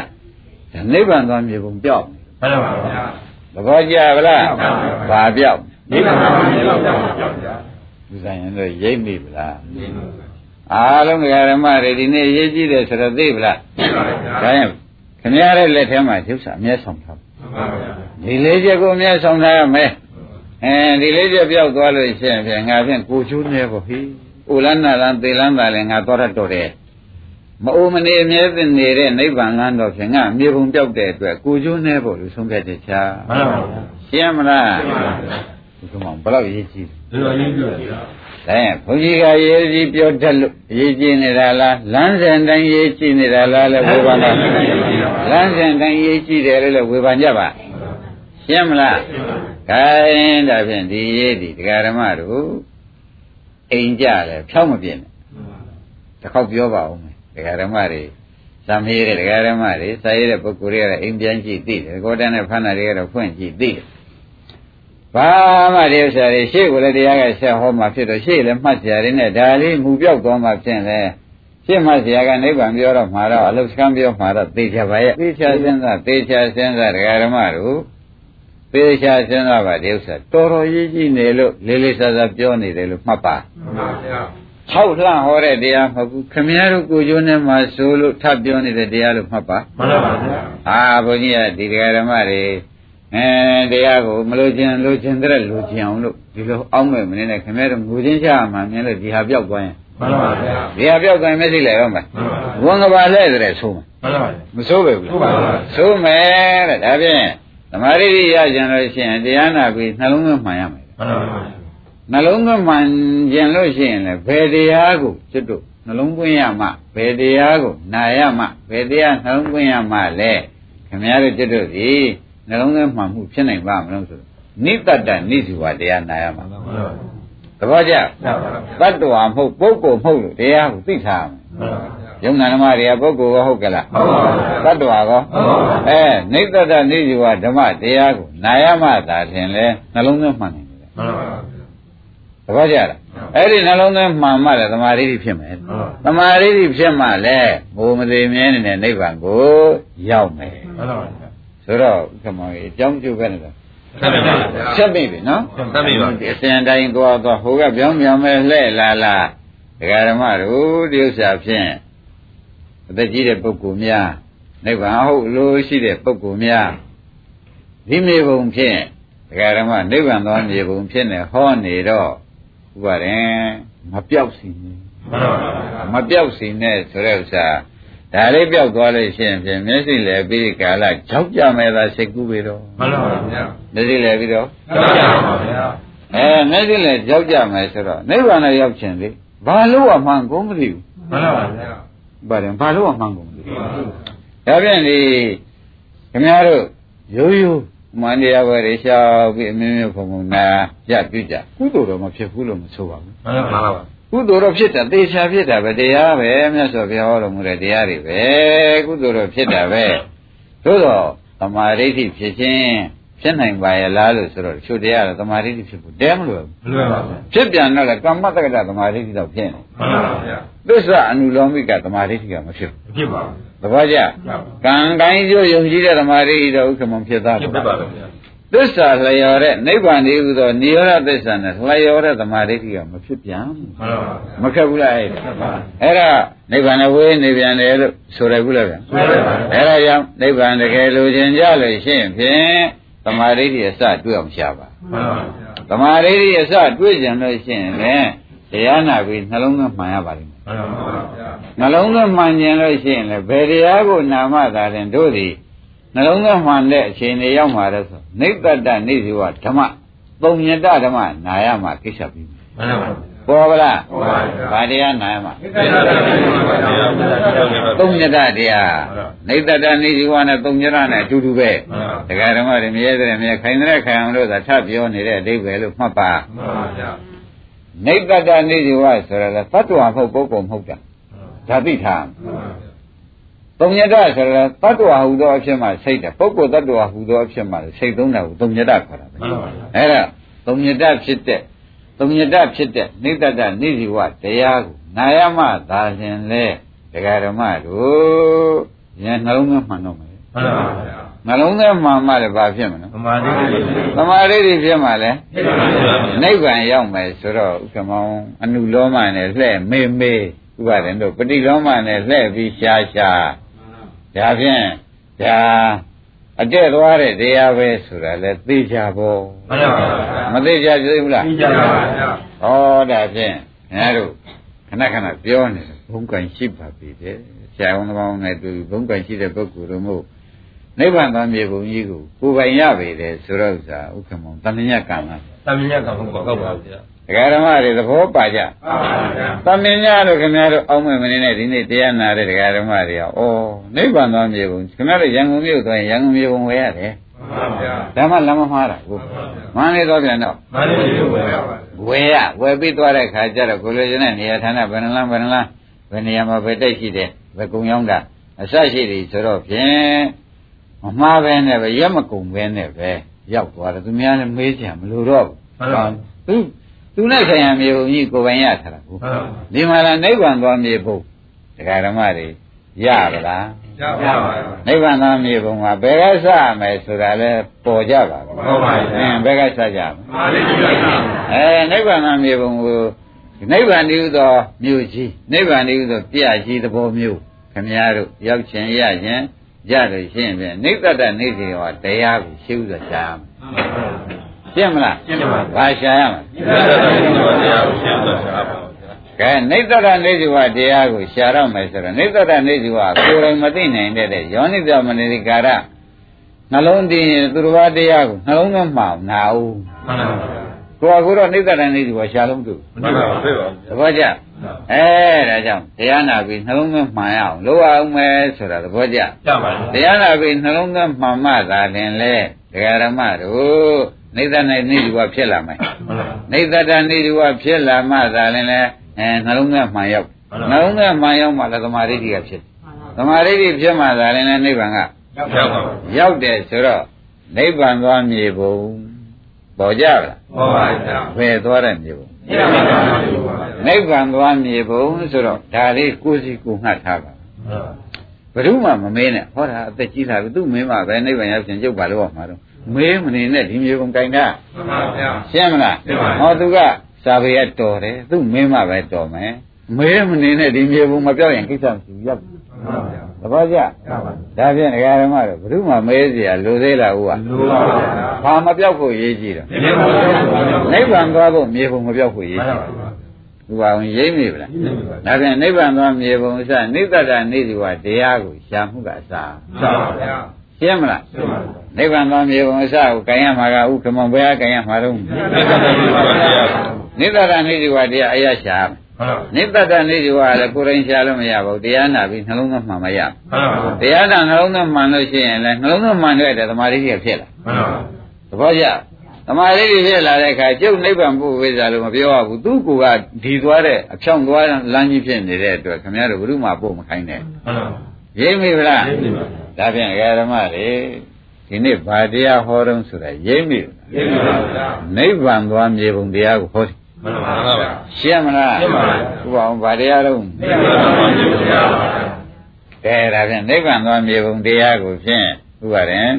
ဒါနိဗ္ဗာန်သွားမြေပုံပြောက်မှန်ပါဗျာသဘောကျဗလားမှန်ပါဗျာဘာပြောက်နိဗ္ဗာန်ကိုရောက်ပါဗျာဒီဆိုင်ရင်တော့ရိပ်မိဗလားအားလုံးဓမ္မတွေဒီနေ့ရေးကြည့်တယ်ဆိုတော့သိဗလားသိပါဗျာဒါရင်ခခင်ဗျားရဲ့လက်ထဲမှာဒုစရအမျက်ဆောင်ထားမှန်ပါဗျာ ဒီလေးချက်ကိုအမျက်ဆောင်ထားရမယ်အဲဒီလေးချက်ပြောက်သွားလို့ရှိရင်ဖြင့်ငါဖြင့်ကိုချိုးနေပေါ့ဟိဥလန်းနာလန်းသေလန်းသာလည်းငါသွားရတော့တယ်မအိုမနေအမြဲတည်းနေတဲ့နိဗ္ဗာန်လမ်းတော့ဖြင့်ငါမြေပုံပြောက်တဲ့အတွက်ကိုချိုးနေဖို့လို့ဆုံးဖြတ်ချက်ချမှန်ပါဗျာရှင်းမလားမှန်ပါဗျာဒီကောင်ဘယ်လောက်ရေးကြည့်ဒီလိုရင်းပြ ဗျာလဲဘုန်းကြီးကရေးကြည့်ပြောတတ်လို့ရေးကြည့်နေတာလားလမ်းစဉ်တိုင်းရေးကြည့်နေတာလားလဲဝေဘာနာလမ်းစဉ်တိုင်းရေးကြည့်တယ်လို့လဲဝေဘာကြပါရှင်းမလားခိုင်းဒါဖြင့်ဒီရေးဒီတရားဓမ္မတို့အိမ်ကြလဲဖြောင်းမပြင်းနဲ့တစ်ခေါက်ပြောပါဦးမယ်တရားဓမ္မတွေသံမေးတဲ့တရားဓမ္မတွေစာရေးတဲ့ပုဂ္ဂိုလ်တွေကလည်းအိမ်ပြန်ကြည့်သိတယ်ကိုယ်တန်းနဲ့ဖဏ္ဍတွေကတော့ဖွင့်ကြည့်သိတယ် ဘာမှဒီဥစ္စာတွေရှေ့ကိုလည်းတရားကဆက်ဟောမှာဖြစ်တော့ရှေ့လည်းမှတ်စရာတွေနဲ့ဒါလေးမူပြောက်သွားမှဖြစ်လဲရှေ့မှတ်စရာကနိဗ္ဗာန်ပြောတော့မှာတော့အလုစကံပြောမှာတော့သေချာပါရဲ့သေချာစဉ်းစားသေချာစဉ်းစားတရားဓမ္မတို့သေချာစဉ်းစားပါဒီဥစ္စာတော်တော်ကြီးကြီးနေလို့လေးလေးစားစားပြောနေတယ်လို့မှတ်ပါမှန်ပါဗျာဟောက်လှဟောတဲ့တရားမဟုတ်ဘူးခမည်းတော်ကိုကျိုးနဲ့မှဆိုလို့ထပ်ပြောနေတဲ့တရားလို့မှတ်ပါမှန်ပါဗျာအာဘုန်းကြီးကဒီတရားဓမ္မတွေ အဲတရားကိုမလို့ခြင်းလို့ခြင်းတဲ့လို့ခြင်းအောင်လို့ဒီလိုအောင်းမဲ့မနေနဲ့ခမည်းတော်ငူချင်းချမှမြင်လို့ဒီဟာပြောက်သွားရင်မှန်ပါဗျာဒီဟာပြောက်သွားရင်မရှိလေရောမယ်မှန်ပါဝန်ကပါလဲတဲ့ဆိုမယ်မှန်ပါဗျာမဆိုးပဲဘူးဆိုးပါဘူးဆိုးမယ်တဲ့ဒါဖြင့်သမာဓိရကြံလို့ရှိရင်တရားနာပြီးနှလုံးသွင်းမှန်ရမယ်မှန်ပါဗျာနှလုံးသွင်းမှန်ကျင်လို့ရှိရင်လည်းဘယ်တရားကိုကျွတ်တို့နှလုံးသွင်းရမှဘယ်တရားကိုနာရမှဘယ်တရားနှလုံးသွင်းရမှလဲခင်ဗျားတို့ကျွတ်တို့ဒီ နှလုံးသွင်းမှန်မှုဖြစ်နိုင်ပါမလို့ဆိုတော့နိတ္တတနိစုဝတရားနာရမှာမှန်ပါဗျာသဘောကျမှန်ပါဗျာတတ္တဝါမဟုတ်ပုဂ္ဂိုလ်မဟုတ်လို့တရားကိုသိထားရမယ်မှန်ပါဗျာယုံနာဓမ္မတွေကပုဂ္ဂိုလ်ကဟုတ်ကလားဟုတ်ပါဘူးတတ္တဝါကောဟုတ်ပါဘူးအဲနိတ္တတနိစုဝဓမ္မတရားကိုနာရမှသာထင်လဲနှလုံးသွင်းမှန်နိုင်တယ်မှန်ပါဗျာသဘောကျလားအဲ့ဒီနှလုံးသွင်းမှန်မှလည်းသမာဓိဖြစ်မယ်ဟုတ်သမာဓိဖြစ်မှလည်းဘိုးမသေးမြဲနေတဲ့နိဗ္ဗာန်ကိုရောက်မယ်မှန်ပါဗျာ ဆိုတော့ခမောကြီးအကြောင်းကျုပ်ပဲနဲ့ဆက်ပါဗျာဆက်ပြီပြီနော်ဆက်ပြီပါဒီအစဉ်တိုင်းသွားသွားဟိုကပြောင်းပြောင်းမဲ့လှဲ့လာလာဒကာဓမ္မတို့ဒီဥစ္စာဖြင့်အသက်ကြီးတဲ့ပုဂ္ဂိုလ်များနိဗ္ဗာန်ဟုတ်လို့ရှိတဲ့ပုဂ္ဂိုလ်များဒီမေဘုံဖြင့်ဒကာဓမ္မနိဗ္ဗာန်သောမြေဘုံဖြစ်နေဟောနေတော့ဥပါရင်မပြောက်စီနေမှန်ပါဗျာမပြောက်စီနဲ့ဆိုတဲ့ဥစ္စာ ဒါလေးပြောက်သွားလို့ရှိရင်ဖြင့်မျက်စိလည်းပြီးကာလကြောက်ကြမဲ့သာစိတ်ကူးပြီတော့မှန်ပါဗျာမျက်စိလည်းပြီးတော့မှန်ပါဗျာအဲမျက်စိလည်းကြောက်ကြမယ်ဆိုတော့နိဗ္ဗာန်လည်းရောက်ခြင်းလေဘာလို့အမှန်ကုန်မသိဘူးမှန်ပါဗျာပါတယ်ဘာလို့အမှန်ကုန်မသိဘူးဒါပြန်ဒီခင်ဗျားတို့ရိုးရိုးမန္တရားဝယ်ရရှောက်ပြီးအမျိုးမျိုးဖုံဖုံနာရပြုကြကုသိုလ်တော့မဖြစ်ဘူးလို့မဆိုပါဘူးမှန်ပါဗျာ ကုသိုလ်တော့ဖြစ်တာသေချာဖြစ်တာပဲတရားပဲမြတ်စွာဘုရားဟောတော်မူတဲ့တရားတွေပဲကုသိုလ်တော့ဖြစ်တာပဲသို့တော့သမာဓိဋ္ဌိဖြစ်ခြင်းဖြစ်နိုင်ပါရဲ့လားလို့ဆိုတော့ချို့တရားတော့သမာဓိဋ္ဌိဖြစ်ဖို့တဲမလို့မလွယ်ပါဘူးဖြစ်ပြန်တော့လေကမ္မတက္ကတသမာဓိဋ္ဌိတော့ဖြစ်နေမှန်ပါဗျာသစ္စာအနုလောမိကသမာဓိဋ္ဌိကမဖြစ်မဖြစ်ပါဘူးဘူးသဘောကျကံကိုင်းကျိုးယုံကြည်တဲ့သမာဓိဋ္ဌိတော့ဥက္ကမဖြစ်သားဖြစ်ပါပါဗျာ သစ္စာလျော်တဲ့နိဗ္ဗာန်တည်းဟူသောနိရောဓသစ္စာနဲ့လျော်တဲ့သမာဓိဋ္ဌိကမဖြစ်ပြန်ဘူးမှန်ပါဗျာမခက်ဘူးလားအဲ့ဒါဖြစ်ပါအဲ့ဒါနိဗ္ဗာန်ဝေးနေပြန်တယ်လို့ဆိုရဘူးလားဗျာဆိုရပါဘူးအဲ့ဒါကြောင့်နိဗ္ဗာန်တကယ်လိုချင်ကြလို့ရှိရင်ဖြင့်သမာဓိဋ္ဌိအစတွေ့အောင်ရှားပါမှန်ပါဗျာသမာဓိဋ္ဌိအစတွေ့ကြလို့ရှိရင်လည်းတရားနာပြီးနှလုံးသွင်းမှန်ရပါလိမ့်မယ်မှန်ပါဗျာနှလုံးသွင်းမှန်ကျင်လို့ရှိရင်လည်းဘယ်တရားကိုနာမသာရင်တို့သည် နှလုံးသွင်းမှန်တဲ့အခြေအနေရောက်မှာလဲဆိုနိဗ္ဗတနိဇိဝဓမ္မသုံးညတဓမ္မနာရမှာကိစ္စပြီးမှန်ပါဗျာပေါ်ပါလားပေါ်ပါဗျာဘာတရားနာရမှာဒီကနေ့တော့သုံးညတတရားနိဗ္ဗတနိဇိဝနဲ့သုံးညတနဲ့အတူတူပဲမှန်ပါဒကာဓမ္မတွေမြဲတဲ့မြဲခိုင်တဲ့ခိုင်အောင်လို့သာထပ်ပြောနေတဲ့အဓိပ္ပာယ်လို့မှတ်ပါမှန်ပါဗျာနိဗ္ဗတနိဇိဝဆိုရယ်သတ္တဝါမဟုတ်ပုဂ္ဂိုလ်မဟုတ်တာဒါသိထားမှန်ပါဗျာ သုံးညတဆိုရယ်တတ္တဝါဟူသောအဖြစ်မှစိတ်တယ်ပုဂ္ဂိုလ်တတ္တဝါဟူသောအဖြစ်မှစိတ်သုံးတာကိုသုံးညတခေါ်တာပဲမှန်ပါဗျာအဲ့ဒါသုံးညတဖြစ်တဲ့သုံးညတဖြစ်တဲ့နိတ္တတနိဇိဝတရားကိုနာယမသာရှင်လဲဒကာဓမ္မတို့ဉာဏ်နှလုံးသွင်းမှန်တော့မယ်မှန်ပါဗျာနှလုံးသွင်းမှန်မှလည်းဘာဖြစ်မလဲသမာဓိတွေသမာဓိတွေဖြစ်မှလည်းဖြစ်ပါဗျာနိဗ္ဗာန်ရောက်မယ်ဆိုတော့ဥက္ကမောင်အနုလောမနဲ့လှဲ့မေမေဥပါဒင်တို့ပฏิလောမနဲ့လှဲ့ပြီးရှားရှား ဒါဖြင့်ဒါအတက်သွားတဲ့တရားပဲဆိုတာလဲသိကြပေါ့မှန်ပါဗျာမသိကြသေးဘူးလားသိကြပါဗျာဩဒါဖြင့်ငါတို့ခဏခဏပြောနေတယ်ဘုံကံရှိပါပြီတဲ့ဆရာဝန်ကောင်းနဲ့တူဘုံကံရှိတဲ့ပုဂ္ဂိုလ်တို့မို့ နိဗ္ဗာန်သားမြေဘုံကြီးကိုကိုယ်ပိုင်ရပြီတဲ့ဆိုတော့ဥစ္စာဥက္ကမောတဏှညကံလားသမညကဟုတ်ပါဟုတ်ပါဗျာဒကာဓမ္မတွေသဘောပါကြမှန်ပါဗျာသမင်ညာတို့ခင်ဗျားတို့အောင်းမဲ့မနေနဲ့ဒီနေ့တရားနာတဲ့ဒကာဓမ္မတွေကဩနိဗ္ဗာန်သားမြေဘုံခင်ဗျားတို့ရန်ကုန်မြို့သွားရင်ရန်ကုန်မြေဘုံဝယ်ရတယ်မှန်ပါဗျာဒါမှလမ်းမမှားတာကိုမန္တလေးတော့ပြန်တော့မန္တလေးကိုဝယ်ရပါဝယ်ရဝယ်ပြီးသွားတဲ့ခါကျတော့ကိုလိုချင်တဲ့နေရာဌာနဘယ်နှလမ်းဘယ်နှလမ်းဘယ်နေရာမှာဘယ်တိုက်ရှိတယ်ဘယ်ကုံရောက်တာအစရှိတယ်ဆိုတော့ဖြင့် မမှားပဲနဲ့ပဲရက်မကုံပဲနဲ့ပဲရောက်သွားတယ်သူများလည်းမေးကြမလို့တော့ဘူးသူသူနဲ့ဆိုင်ရမြေပုံကြီးကိုယ်ပိုင်ရထားတာကိုမှန်ပါဒီမှာလားနိဗ္ဗာန်သွားမြေပုံဒကာဓမ္မတွေရပါလားရပါပါနိဗ္ဗာန်သွားမြေပုံမှာဘယ်ကစရမယ်ဆိုတာလဲပေါ်ကြပါဘူးဟုတ်ပါဘူးအင်းဘယ်ကစကြမလဲမန္တလေးကိုဝယ်ရပါအဲနိဗ္ဗာန်မြေပုံကိုနိဗ္ဗာန်တည်းဟူသောမြို့ကြီးနိဗ္ဗာန်တည်းဟူသောပြကြီးသဘောမျိုးခမည်းတော်ရောက်ခြင်းရခြင်း ရလို့ရှိရင်ဖြင့်နိဗ္ဗတနေစီဟောတရားကိုရှင်းဥစွာရှားမယ်ရှင်းမလားရှင်းပါပါဘာရှားရမလဲတရားကိုရှင်းသွားတာပါကဲနိဗ္ဗတနေစီဟောတရားကိုရှားတော့မယ်ဆိုတော့နိဗ္ဗတနေစီဟောကိုယ်တိုင်မသိနိုင်တဲ့ယောနိတမနိတိကာရနှလုံးတည်ရင်သူတော်ဘာတရားကိုနှလုံးသွင်းမှောင်နာဦးမှန်ပါဗျာ ကိုယ်ကကိုယ်တော့နိဗ္ဗတနေစီဟောရှားလုံးသူမှန်ပါပါတွေ့ပါသဘောကျအဲဒါကြောင့်တရားနာပြီးနှလုံးသွင်းမှန်ရအောင်လုပ်ရအောင်မယ်ဆိုတာသဘောကျကြပါလေတရားနာပြီးနှလုံးသွင်းမှန်မှသာလင်လေဒကာရမတို့နိဒနဲ့နိဒီဝဖြစ်လာမယ်မှန်ပါနိဒတနိဒီဝဖြစ်လာမှသာလင်လေအဲနှလုံးသွင်းမှန်ရောက်မှန်ပါနှလုံးသွင်းမှန်ရောက်မှလည်းသမာဓိဋ္ဌိကဖြစ်သမာဓိဋ္ဌိဖြစ်မှသာလင်လေနိဗ္ဗာန်ကရောက်ပါပါရောက်တယ်ဆိုတော့နိဗ္ဗာန်သွားမြေပုံ ပေါ်ကြလားဟုတ်ပါဗျာဘယ်သွားတဲ့မြေပုံရပါပါဗျာနိဗ္ဗာန်သွားမြေပုံဆိုတော့ဒါလေးကိုယ်စီကိုယ်ငှတ်ထားပါဘယ်သူမှမမေးနဲ့ဟောတာအသက်ကြီးတာပဲသူမင်းမှပဲနိဗ္ဗာန်ရောက်ခြင်းကျုပ်ပါလို့ဟောမှာတော့မေးမနေနဲ့ဒီမြေပုံကင်တာမှန်ပါဗျာရှင်းမလားရှင်းပါပြီဟောသူကစာပေရတော်တယ်သူမင်းမှပဲတော်မယ် မေးမနေနဲ့ဒီမြေပုံမပြောက်ရင်ကိစ္စမရှိဘူးရောက် မှန်ပါဗျာ သဘောကျ ရပါ ဒါဖြင့်ဒကာရမတို့ဘယ်သူမှမေးเสียလိုသေးလားဟုတ်က လိုပါဗျာ ဘာမပြောက်ဖို့ရေးကြည့်တော့ ဒီနေ့ပါဗျာ နိဗ္ဗာန်သွားဖို့မြေပုံမပြောက်ဖို့ရေး မှန် ကြည့် ပါပါ သူပါဝင်ရိမ့်မိဗလားဒါဖြင့်နိဗ္ဗာန်သွားမြေပုံစနိတ္တတာနေစီဝတရားကိုရှာမှုကအစာ ကြပါဗျာ ရှင်းမလား ရှင်းပါပါ နိဗ္ဗာန်သွားမြေပုံအစကိုကင်ရမှာကဥက္ကမဘယ်ကကင်ရမှာတော့ ဒီကနေ့ပါဗျာ နိတ္တတာနေစီဝတရားအရရှာမယ် ဟုတ်ပါနိတ္တတာနေစီဝလည်းကိုယ်တိုင်ရှာလို့မရပါဘူးတရားနာပြီးနှလုံးသွင်းမှန်မရဘူးဟုတ်ပါတရားနာနှလုံးသွင်းမှန်လို့ရှိရင်လည်းနှလုံးသွင်းမှန်တဲ့သမာဓိကြီးဖြစ်လာမှန်ပါသဘောကျသမာဓိကြီးဖြစ်လာတဲ့အခါကျုပ်နိဗ္ဗာန်ပုဝိဇ္ဇာလို့မပြောရဘူးသူ့ကိုယ်ကဒီသွားတဲ့အဖြောင်းသွားလမ်းကြီးဖြစ်နေတဲ့အတွက်ခင်ဗျားတို့ဘုရုမပို့မခိုင်းနဲ့မှန်ပါရိပ်မိဗလားရိပ်မိပါဒါဖြင့်အဂရမတွေဒီနေ့ဗာတရားဟောတော့ဆိုတာရိပ်မိဗလားရိပ်မိပါဗျာနိဗ္ဗာန်သွားမြေပုံတရားကိုဟောတယ် မှန်ပါဗျာရှင်းမလားရှင်းပါပြီဥပအောင်ဗာတရားတော့ဒီကနေ့ပါဗျာကဲဒါဖြင့်နိဗ္ဗာန်သွားမြေပုံတရားကိုဖြင့်ဥပါရင်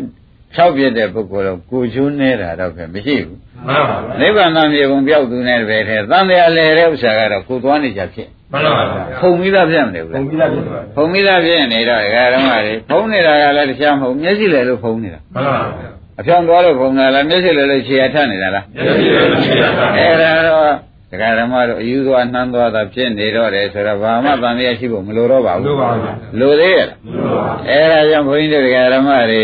ဖြောက်ပြတဲ့ပုဂ္ဂိုလ်တော့ကိုချိုးနေတာတော့ဖြင့်မရှိဘူးမှန်ပါနိဗ္ဗာန်သွားမြေပုံပြောက်သူနဲ့ပဲထဲသံဃာလဲတဲ့ဥစ္စာကတော့ကိုသွားနေကြဖြစ်မှန်ပါဗျာဖုံမိသားဖြစ်မနေဘူးပုံလားပြီးသားဖြစ်ပါဖုံမိသားဖြစ်နေတော့ဒကာဓမ္မတွေဖုံနေတာကလည်းတရားမဟုတ်မျက်စိလဲလို့ဖုံနေတာမှန်ပါဗျာ အဖြောင်းသွားလို့ဖုံတာလားမျက်စိလဲလို့ခြေရထနေတာလားမျက်စိလည်းမရှိရတာအဲ့ဒါတော့ဒကာဓမ္မတို့အယူသွားနှမ်းသွားတာဖြစ်နေတော့တယ်ဆိုတော့ဘာမှတန်တရားရှိဖို့မလိုတော့ပါဘူးလိုပါဗျာလိုသေးရဲ့လားလိုပါအဲ့ဒါကြောင့်ဘုန်းကြီးတို့ဒကာဓမ္မတွေ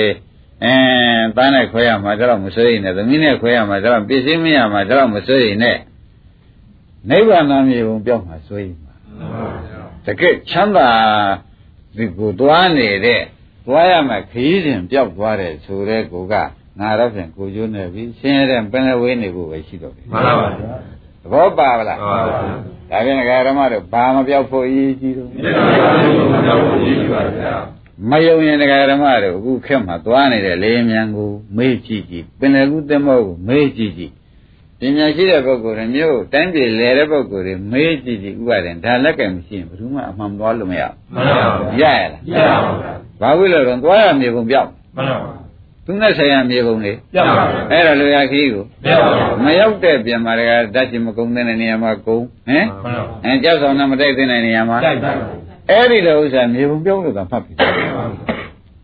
အင်းတန်းနဲ့ခွဲရမှာတော့မစိုးရိမ်နဲ့သမီးနဲ့ခွဲရမှာတော့ပစ္စည်းမရမှာတော့မစိုးရိမ်နဲ့နိဗ္ဗာန်မြေပုံပြောက်မှာစိုးရိမ်မှာမှန်ပါဗျာတကယ်ချမ်းသာဒီကိုသွားနေတဲ့သွားရမှခရီးစဉ်ပြောက်သွားတယ်ဆိုတဲ့ကိုက ငါတော့ဖြင့်ကိုကျွန်းနေပြီဆင်းရဲတဲ့ပင်လယ်ဝေးနေဖို့ပဲရှိတော့တယ်မှန်ပါဗျာသဘောပါဗလားမှန်ပါဗျာဒါဖြင့်ဒကာဓမ္မတို့ဘာမပြောက်ဖို့အရေးကြီးတော့ဒီကနေ့ပါဗျာမယုံရင်ဒကာဓမ္မတို့အခုခက်မှာသွားနေတဲ့လေယာဉ်မြန်ကိုမေးကြည့်ကြည့်ပင်လယ်ကူးသင်္ဘောကိုမေးကြည့်ကြည့်ပညာရှိတဲ့ပုဂ္ဂိုလ်တွေမျိုးတိုင်းပြည်လဲတဲ့ပုဂ္ဂိုလ်တွေမေးကြည့်ကြည့်ဥပါဒေဒါလက်ကံမရှိရင်ဘယ်သူမှအမှန်သွားလို့မရမှန်ပါဘူးရဗျာရလားရပါဗျာဘာဖြစ်လို့တော့သွားရမြေပုံပြောက်မှန်ပါ သူနဲ့ဆိုင်ရမြေပုံလေရပါဗျာအဲ့ဒါလိုရခီးကိုရပါဗျာမရောက်တဲ့ပြင်မာတွေကဓာတ်ချင်မကုန်းတဲ့နေရာမှာကုန်းဟမ်မှန်ပါအဲကြောက်ဆောင်နဲ့မတိုက်တဲ့နေရာမှာတိုက်ပါအဲ့ဒီလိုဥစ္စာမြေပုံပြောက်လို့သာဖတ်ပြီ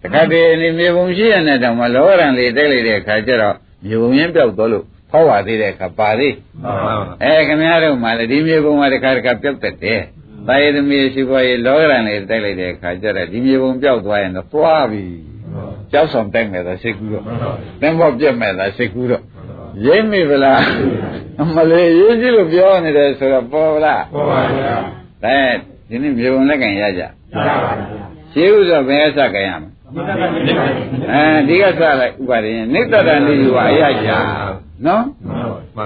တခါတည်းနေမြေပုံရှိရတဲ့တောင်မှလောကရန်လေးတိုက်လိုက်တဲ့အခါကျတော့မြေပုံရင်းပြောက်သွားလို့ဖောက်ပါသေးတဲ့အခါပါသေးမှန်ပါပါအဲခင်ဗျားတို့မှလည်းဒီမြေပုံမှာတခါတခါပြောက်တတ်တယ်။တာယသမီးရှိပေါ်ရေးလောကရန်လေးတိုက်လိုက်တဲ့အခါကျတော့ဒီမြေပုံပြောက်သွားရင်တော့သွားပြီ။ ကြောက်ဆောင်တိုက်မဲ့သာစိတ်ကူးတော့သင်္ဘောပြက်မဲ့သာစိတ်ကူးတော့ရင်းမိဗလားအမလေးရေးကြည့်လို့ပြောနေတယ်ဆိုတော့ပေါ်ဗလားပေါ်ပါဗျာဒါဒီနေ့မြေပုံလက်ကန်ရကြရပါပါရှင်းဥစွာဘယ်အစကန်ရမလဲအဲဒီကစလိုက်ဥပါဒရင်နိတ္တရနေယူပါအရရှာနော်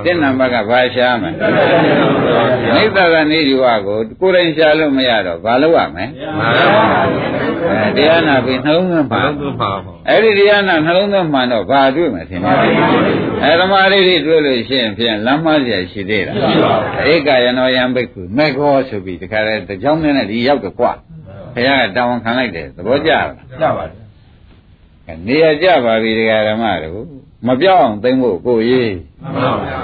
တဲ့နံပါတ်ကဘာရှာမလဲနိတ္တရနေယူပါကိုကိုယ်တိုင်ရှာလို့မရတော့ဘာလုပ်ရမလဲမှန်ပါပါအဲတရားနာပြီးနှလုံးသွင်းပါဘာလို့ပါပါအဲ့ဒီတရားနာနှလုံးသွင်းမှန်တော့ဘာတွေ့မှာထင်လဲအဲဓမ္မရိတိတွေ့လို့ရှိရင်ဖြင့်လမ်းမစရာရှိသေးတာဧကယနောယံဘိက္ခုမေခောဆိုပြီးတခါတည်းတကြောင်းနဲ့ဒီရောက်တော့ကွာဘုရားကတောင်းခံလိုက်တယ်သဘောကျလားရပါဗျာအဲနေရာကြပါပြီတရားဓမ္မတို့ မပြောင်းအောင်သိမ့်ဖို့ကိုရေးမှန်ပါဗျာ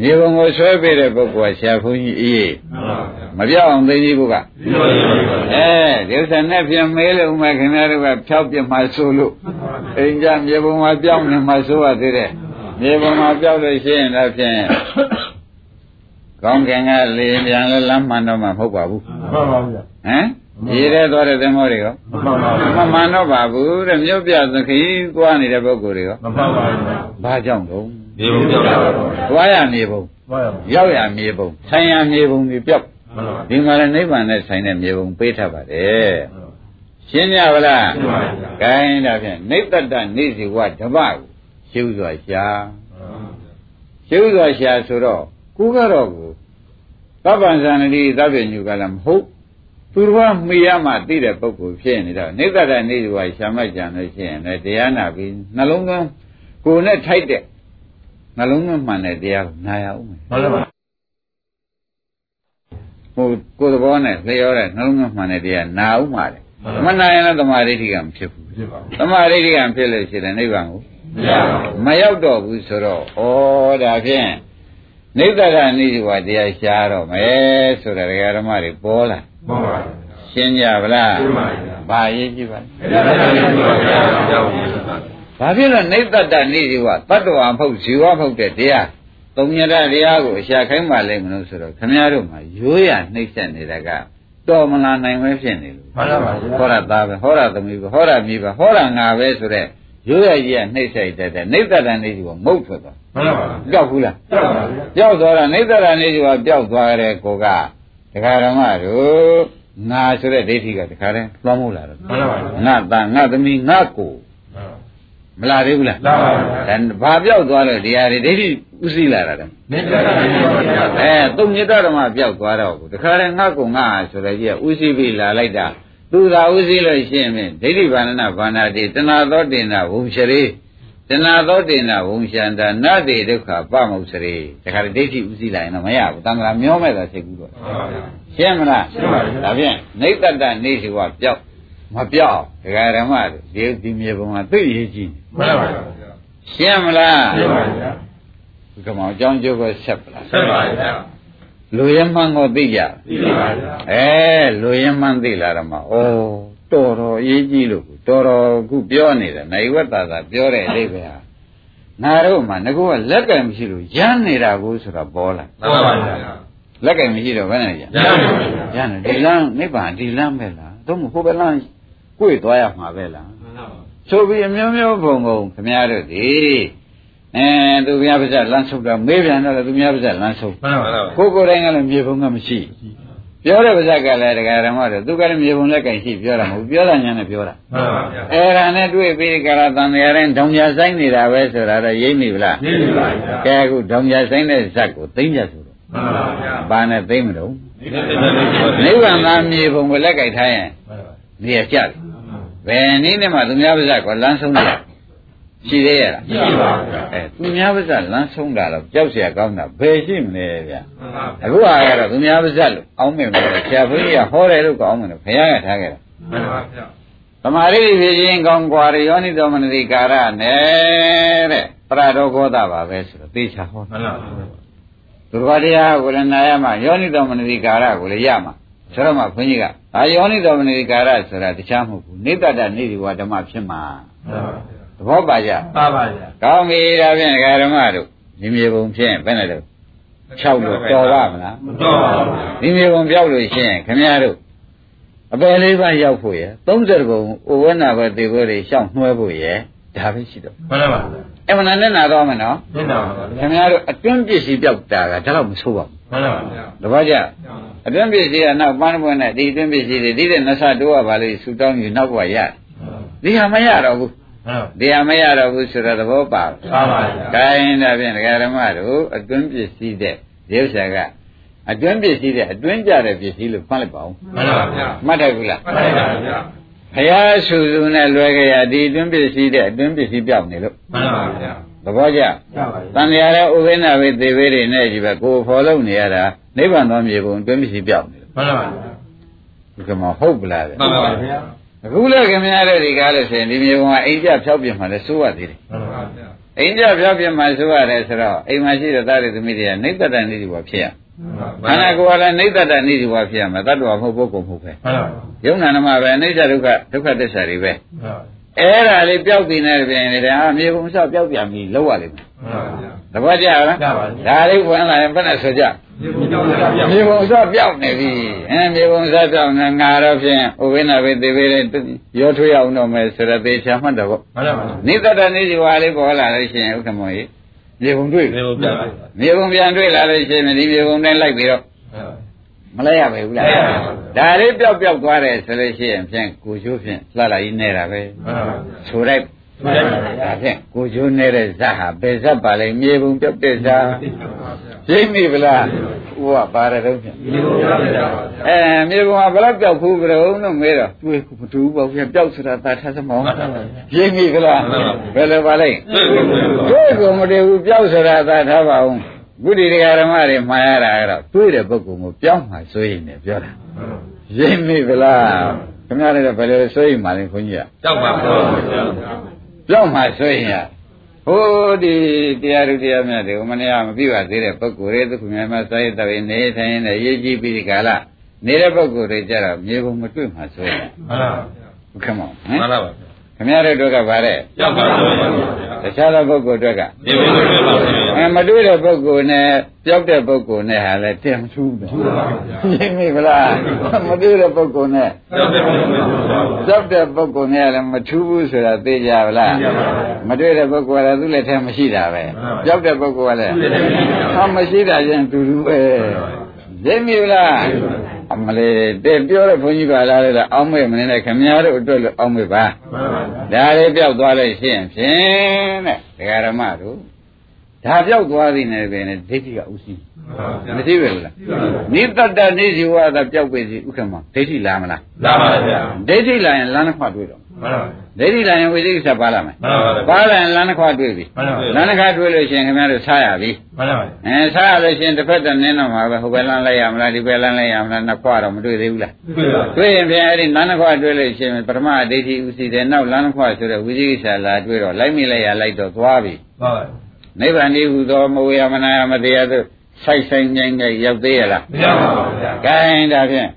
မြေပုံကိုဆွဲပေးတဲ့ပုဂ္ဂိုလ်ကဆရာဘုန်းကြီးအေးမှန်ပါဗျာမပြောင်းအောင်သိမ့်ကြီးဘုကဒီလိုရပါဗျာအဲဒီဥစ္စာနဲ့ပြန်မေးလို့ဥမဲ့ခင်ဗျားတို့ကဖြောက်ပြမှဆိုလို့အိမ်ကြမြေပုံမှာပြောင်းနေမှဆိုရသေးတယ်မြေပုံမှာပြောင်းလို့ရှိရင်တော့ဖြင့်ကောင်းကင်ကလေပြန်လဲလမ်းမှန်တော့မှမဟုတ်ပါဘူးမှန်ပါဗျာဟမ် ရေထဲသွားတဲ့သင်္ဘောတွေရောမှန်ပါဗျာမမှန်တော့ပါဘူးတဲ့မြို့ပြသခီးသွားနေတဲ့ပုဂ္ဂိုလ်တွေရောမှန်ပါဗျာဘာကြောင့်တော့ဒီလိုပြောတာပါဗျာသွားရမြေပုံမှန်ပါဗျာရောက်ရမြေပုံဆိုင်ရမြေပုံတွေပြောက်မှန်ပါဗျာဒီမှာလည်းနိဗ္ဗာန်နဲ့ဆိုင်တဲ့မြေပုံပေးထားပါတယ်ရှင်းကြပါလားရှင်းပါပြီဂိုင်းဒါဖြင့်နိဗ္ဗတနေစီဝဓမ္မကိုရှင်းဥစွာရှာရှင်းဥစွာရှာဆိုတော့ကိုကတော့ကိုသဗ္ဗံဇာနတိသဗ္ဗညုကလည်းမဟုတ် သူတော်ကမိရမှသိတဲ့ပုဂ္ဂိုလ်ဖြစ်နေတော့နိဗ္ဗတနေစီဝရှာမှကြံလို့ရှိရင်လည်းတရားနာပြီးနှလုံးသွင်းကိုယ်နဲ့ထိုက်တဲ့နှလုံးသွင်းမှန်တဲ့တရားကိုနာရအောင်မယ်မှန်ပါဗျာဟိုကိုယ်သဘောနဲ့လျောတဲ့နှလုံးသွင်းမှန်တဲ့တရားနာအောင်ပါလေမှန်ပါမနာရင်လည်းသမာဓိဋ္ဌိကမဖြစ်ဘူးဖြစ်ပါဘူးသမာဓိဋ္ဌိကမဖြစ်လို့ရှိရင်နိဗ္ဗာန်ကိုမရပါဘူးမရောက်တော့ဘူးဆိုတော့ဩဒါဖြင့် နိဗ္ဗာန်နိဝတရားရှားတော့မယ်ဆိုတာဒကာဓမ္မတွေပေါ်လာမှန်ပါဗျာရှင်းကြဗလားရှင်းပါဗျာဘာရေးကြည့်ပါလဲအဲ့ဒါလည်းဒီလိုဗျာကြောက်ပါဗျာဘာဖြစ်လို့နိဗ္ဗာန်နိဝတတ္တဝါမဟုတ်ဇီဝမဟုတ်တဲ့တရားသုံးညတတရားကိုအရှာခိုင်းပါလိမ့်မလို့ဆိုတော့ခမည်းတော်မှာရိုးရနှိမ့်ဆက်နေတာကတော်မလာနိုင်ပဲဖြစ်နေလို့မှန်ပါဗျာဟောရသားပဲဟောရသမီးပဲဟောရမိပဲဟောရငါပဲဆိုတဲ့ ရိုးရကြီးကနှိမ့်ဆက်တတ်တဲ့နိဗ္ဗာန်နိဝမုတ်ထွက်သွားမှန်ပါဗျာကြောက်ဘူးလားကြောက်ပါဗျာကြောက်သွားတာနိဗ္ဗာန်နေကပျောက်သွားတဲ့ကိုကဒကာရမတို့ငါဆိုတဲ့ဒိဋ္ဌိကတခါတည်းလွှမ်းမိုးလာတော့မှန်ပါဗျာငါသားငါသမီးငါကိုမလာသေးဘူးလားလာပါဗျာဒါဘာပျောက်သွားလို့တရားတွေဒိဋ္ဌိဥသိလာတာလဲနေကြတာနေပါဗျာအဲသုံးညတဓမ္မပျောက်သွားတော့တခါတည်းငါကိုငါဆိုတဲ့ကြီးကဥသိပြီးလာလိုက်တာ သူသာဥသိလို့ရှိရင်ဖြင့်ဒိဋ္ဌိဘာဏနာဘာနာတိတဏှာသောတင်နာဝုံရှရေတဏှာသောတင်နာဝုံရှန္တာနတ္တိဒုက္ခပမုစရေတခါတည်းဒိဋ္ဌိဥသိလိုက်ရင်တော့မရဘူးတန်ခါမျောမဲ့သာစိတ်ကူးတော့မှန်ပါဗျာရှင်းမလားရှင်းပါပြီဒါဖြင့်နေတ္တနေစီဝပျောက်မပျောက်ဒကာရမတို့ဒီဒီမြေပုံမှာသိရေးကြည့်မှန်ပါဗျာရှင်းမလားရှင်းပါဗျာဒီကမောင်အကြောင်းကျိုးကိုဆက်ပလားဆက်ပါဗျာ လူရမှန်ကိုသိကြသိပါဗျာအဲလူရမှန်သိလာတော့မှဩတော်တော်အရေးကြီးလို့တော်တော်ခုပြောနေတယ်နိုင်ဝတ္တသာပြောတဲ့အလေးပဲဟာငါတို့မှငါကလက်ကံမရှိလို့ရမ်းနေတာကိုဆိုတော့ပေါ်လာမှန်ပါဗျာလက်ကံမရှိတော့ဘယ်နဲ့ရရပါဗျာရမ်းတယ်ဒီလမ်းနိဗ္ဗာန်ဒီလမ်းပဲလားသို့မဟုတ်ဟိုဘယ်လမ်းကိုယ်သွားရမှာပဲလားမှန်ပါဗျာဆိုပြီးအမျိုးမျိုးဘုံဘုံခမရတို့ဒီ အဲသူများပါးစပ်လမ်းဆုပ်တာမေးပြန်တော့လေသူများပါးစပ်လမ်းဆုပ်မှန်ပါဗျာကိုယ်ကိုယ်တိုင်းကလည်းမြေပုံကမရှိပြောတဲ့ပါးစပ်ကလည်းတရားဓမ္မတို့သူကလည်းမြေပုံလက်ကင်ရှိပြောတာမဟုတ်ပြောတာညာနဲ့ပြောတာမှန်ပါဗျာအဲ့ဒါနဲ့တွေ့ပြီးကြလားတန်တရားတိုင်းဒုံညာဆိုင်နေတာပဲဆိုတာတော့ရိပ်မိဗလားနေပါဗျာကဲအခုဒုံညာဆိုင်တဲ့ဇက်ကိုသိမ့်ကြဆိုတော့မှန်ပါဗျာဘာနဲ့သိမ့်မလို့နေနေနေနေနိဗ္ဗာန်သားမြေပုံကိုလက်ကင်ထားရင်မှန်ပါနေရကြတယ်ဘယ်နည်းနဲ့မှသူများပါးစပ်ကလမ်းဆုံးတယ် ရှိသေးရလား ရှိပါဗျာ အဲသူများပါးစပ်လမ်းဆုံးတာတော့ကြောက်เสียကောင်းတာဘယ်ရှိမလဲဗျာ မှန်ပါဗျာ အခုဟာကတော့သူများပါးစပ်လို့အောင်းမယ်မလို့ဆရာဘုန်းကြီးကဟောတယ်လို့ကောင်းတယ်ဘုရားကထားခဲ့တာ မှန်ပါဗျာ သမာဓိဖြစ်ခြင်းကောင်းกว่าရယောနိတော်မနတိကာရနဲ့တဲ့ပရတော်ကောတာပါပဲဆိုတော့သေချာဟော မှန်ပါဗျာ သူတော်တရားကိုလည်းနာရမှာယောနိတော်မနတိကာရကိုလည်းရမှာ ဆိုတော့မှခွန်ကြီးကအာယောနိတော်မနိကာရဆိုတာတခြားမဟုတ်ဘူးနိတ္တတနိဒီဝဓမ္မဖြစ်မှာ သဘောပါကြပါပါဗျာကောင်းပြီဒါဖြင့်ဒကာဓမ္မတို့ဒီမြေပုံဖြင့်ဘယ်နဲ့တော့6လို့တော်ပါမလားမတော်ပါဘူးဗျာဒီမြေပုံပြောက်လို့ရှိရင်ခင်ဗျားတို့အပယ်လေးပါးရောက်ဖို့ရယ်30ဘုံဩဝနာဘတေဘတွေရှောင်းနှွဲဖို့ရယ်ဒါပဲရှိတော့မှန်ပါပါဗျာအမှန်နဲ့နာတော့မယ်နော်မျက်နှာပါဗျာခင်ဗျားတို့အတွင်းပစ္စည်းပြောက်တာကဒါတော့မဆိုးပါဘူးမှန်ပါပါဗျာတပည့်ကြအတွင်းပစ္စည်းကနောက်ပန်းပွင့်နဲ့ဒီအတွင်းပစ္စည်းတွေဒီတဲ့နဆတိုးရပါလေဆူတောင်းယူနောက်ဘဝရတယ်ဒီဟာမရတော့ဘူး မှန်ဒီဟာမရတော့ဘူးဆိုတော့သဘောပါဘူးပါပါဗျာ။ဒါရင်ဒါဖြင့်ဒကာဓမ္မတို့အတွင်းပစ္စည်းတဲ့ဒီဥစ္စာကအတွင်းပစ္စည်းတဲ့အတွင်းကြတဲ့ပစ္စည်းလို့ဖတ်လိုက်ပါဦးမှန်ပါဗျာ။မှတ်တယ်ဘူးလားမှန်ပါဗျာ။ဘုရားဆူဆူနဲ့လွယ်ကြရဒီအတွင်းပစ္စည်းတဲ့အတွင်းပစ္စည်းပြောက်နေလို့မှန်ပါဗျာသဘောကျပါပါ။တန်လျာတဲ့ဥပိ္ပနာဝိသေဝေတွေနဲ့ကြီးပဲကိုယ်ဖော်လို့နေရတာနိဗ္ဗာန်တော်မြေပုံအတွင်းပစ္စည်းပြောက်နေလို့မှန်ပါဗျာဒီကမှာဟုတ်ပလားဗျမှန်ပါဗျာ။ အခုလည်းခင်ဗျားတို့ဒီကားလို့ဆိုရင်ဒီမြေပုံကအိမ်ကြဖြောက်ပြမှလည်းစိုးရသေးတယ်မှန်ပါဗျာ။အိမ်ကြဖြောက်ပြမှစိုးရတယ်ဆိုတော့အိမ်မှာရှိတဲ့သားတွေသမီးတွေကနိဗ္ဗာန်နေဒီဘဖြစ်ရ။ခန္ဓာကိုယ်ကလည်းနိဗ္ဗတနိဒီဝဖြစ်ရမယ်တတ္တဝါမဟုတ်ပုဂ္ဂိုလ်မဟုတ်ပဲမှန်ပါယုံနာနမပဲအနိစ္စဒုက္ခဒုက္ခသစ္စာတွေပဲမှန်ပါအဲ့ဒါလေးပျောက်ပြီးနေပြင်လေဒါအမြေပုံဆောက်ပျောက်ပြန်ပြီလောက်ရလိမ့်မယ်မှန်ပါဗျာသဘောကျလားကျပါပြီဒါလေးဝင်လာရင်ဘယ်နဲ့ဆိုကြဒီဘုရားဗျာ မြေပုံဆောက်ပျောက်နေပြီအဲမြေပုံဆောက်ပျောက်နေငါတော့ဖြင့်ဥပိ္ပနာပဲသေပေတဲ့ရောထွေးအောင်တော့မယ်ဆိုတော့သေချာမှတ်တော့မှန်ပါဗျာနိတ္တနိဒီဝလေးပေါ်လာလို့ရှိရင်ဥက္ကမောကြီးမြေပုံတွေ့ပြီဒီဘုရားဗျာမြေပုံပြန်တွေ့လာလို့ရှိရင်ဒီမြေပုံနဲ့လိုက်ပြီးတော့မလဲရပဲဘူးလားလဲရပါဘူးဒါလေးပျောက်ပျောက်သွားတယ်ဆိုလို့ရှိရင်ဖြင့်ကိုချိုးဖြင့်လှလာကြီးနေတာပဲမှန်ပါဗျာဆိုလိုက်မှန်ပါဗျာ ဒါဖြင့်ကိုချိုးနေတဲ့ဇတ်ဟာဘယ်ဇတ်ပါလဲမြေပုံပျောက်တဲ့ဇတ်ရိပ်မိဗလားဟိုကပါရတော့ဖြင့်ဒီဘုရားဗျာအဲမြေပုံကဘယ်လောက်ပျောက်ဘူးကြုံလို့မေးတော့တွေးမတူဘူးပေါ့ဖြင့်ပျောက်ဆိုတာသာထသမောင်းရိပ်မိဗလားဘယ်လိုပါလဲတွေးကိုမတည်ဘူးပျောက်ဆိုတာသာထားပါအောင်ဘုဒ္ဓတရားဓမ္မတွေမှားရတာကတော့တွေးတဲ့ပုဂ္ဂိုလ်ကိုပျောက်မှဆိုရင်လည်းပြောတာရိပ်မိဗလားခင်ဗျားလည်းဘယ်လိုဆိုရင်မှလဲခွန်ကြီးကကြောက်ပါဘုရား ဗျာပြောင်းမှဆိုရင်ရဟိုဒီတရားဓုတရားမြတ်တွေမနေ့ကမပြပါသေးတဲ့ပုဂ္ဂိုလ်တွေသူကများမစာရတဲ့ဝင်နေထိုင်နေရေးကြည့်ပြီးဒီကာလနေတဲ့ပုဂ္ဂိုလ်တွေကြတော့မြေပုံမတွေ့မှဆိုရင်မှန်ပါဘုခမောဟမှန်မ်ပါဗျာ ခင်ဗျားတို့တို့ကဗါတဲ့ကြောက်ပါဘုရားဗျာတခြားသောပုဂ္ဂိုလ်တွေကဒီဘုရားဗျာအဲမတွေ့တဲ့ပုဂ္ဂိုလ်နဲ့ပြောက်တဲ့ပုဂ္ဂိုလ်နဲ့ဟာလည်းတင်မထူးဘူးရှင်းပြီဗလားမတွေ့တဲ့ပုဂ္ဂိုလ်နဲ့ကြောက်တယ်ဘုရားဗျာကြောက်တဲ့ပုဂ္ဂိုလ်နဲ့လည်းမထူးဘူးဆိုတာသိကြပါလားသိကြပါပါမတွေ့တဲ့ပုဂ္ဂိုလ်ကလည်းသူ့လက်ထဲမရှိတာပဲမှန်ပါကြောက်တဲ့ပုဂ္ဂိုလ်ကလည်းသူ့လက်ထဲမရှိတာဟာမရှိတာချင်းတူတူပဲသိမိလား အမလေးတဲ့ပြောတဲ့ဘုန်းကြီးကလာတယ်အောင်းမေ့မနေနဲ့ခင်ဗျားတို့အတွက်လို့အောင်းမေ့ပါမှန်ပါဗျာဒါလေးပြောက်သွားလို့ရှိရင်ဖြင့်တဲ့ဒကာရမတို့ဒါပြောက်သွားသည်နဲ့ပဲနဲ့ဒိဋ္ဌိကဥသိ မရှိပဲလားနိတ္တတနေဇီဝသာပြောက်ပြီစီဥက္ကမဒိဋ္ဌိလာမလားလာပါဗျာဒိဋ္ဌိလာရင်လမ်းတစ်ခွတွေ့တော့မှန်ပါဒိဋ္ဌိလာရင်ဝိသိကိစ္စပါလာမယ်မှန်ပါဗျာပါလာရင်လမ်းတစ်ခွတွေ့ပြီမှန်ပါဗျာလမ်းတစ်ခါတွေ့လို့ရှိရင်ခင်ဗျားတို့စားရပြီမှန်ပါဗျာအဲစားရလို့ရှိရင်တစ်ဖက်တည်းနင်းတော့မှာပဲဟိုဘက်လမ်းလိုက်ရမလားဒီဘက်လမ်းလိုက်ရမလားနှစ်ခွတော့မတွေ့သေးဘူးလားတွေ့ပါတွေ့ရင်ပြန်အဲ့ဒီလမ်းတစ်ခွတွေ့လို့ရှိရင်ပထမဒိဋ္ဌိဥသိတယ်နောက်လမ်းတစ်ခွဆိုတဲ့ဝိသိကိစ္စလာတွေ့တော့လိုက်မိလိုက်ရလိုက်တော့သွားပြီပါပါနိဗ္ဗာန်ဒီဟူသောမဝေယမနာယမတရားသို့ ဆိုင်ဆိုင်ငိမ့်ငိမ့်ရောက်သေးရလားမရပါဘူးဗျာ။ကိုင်းဒါဖြင့်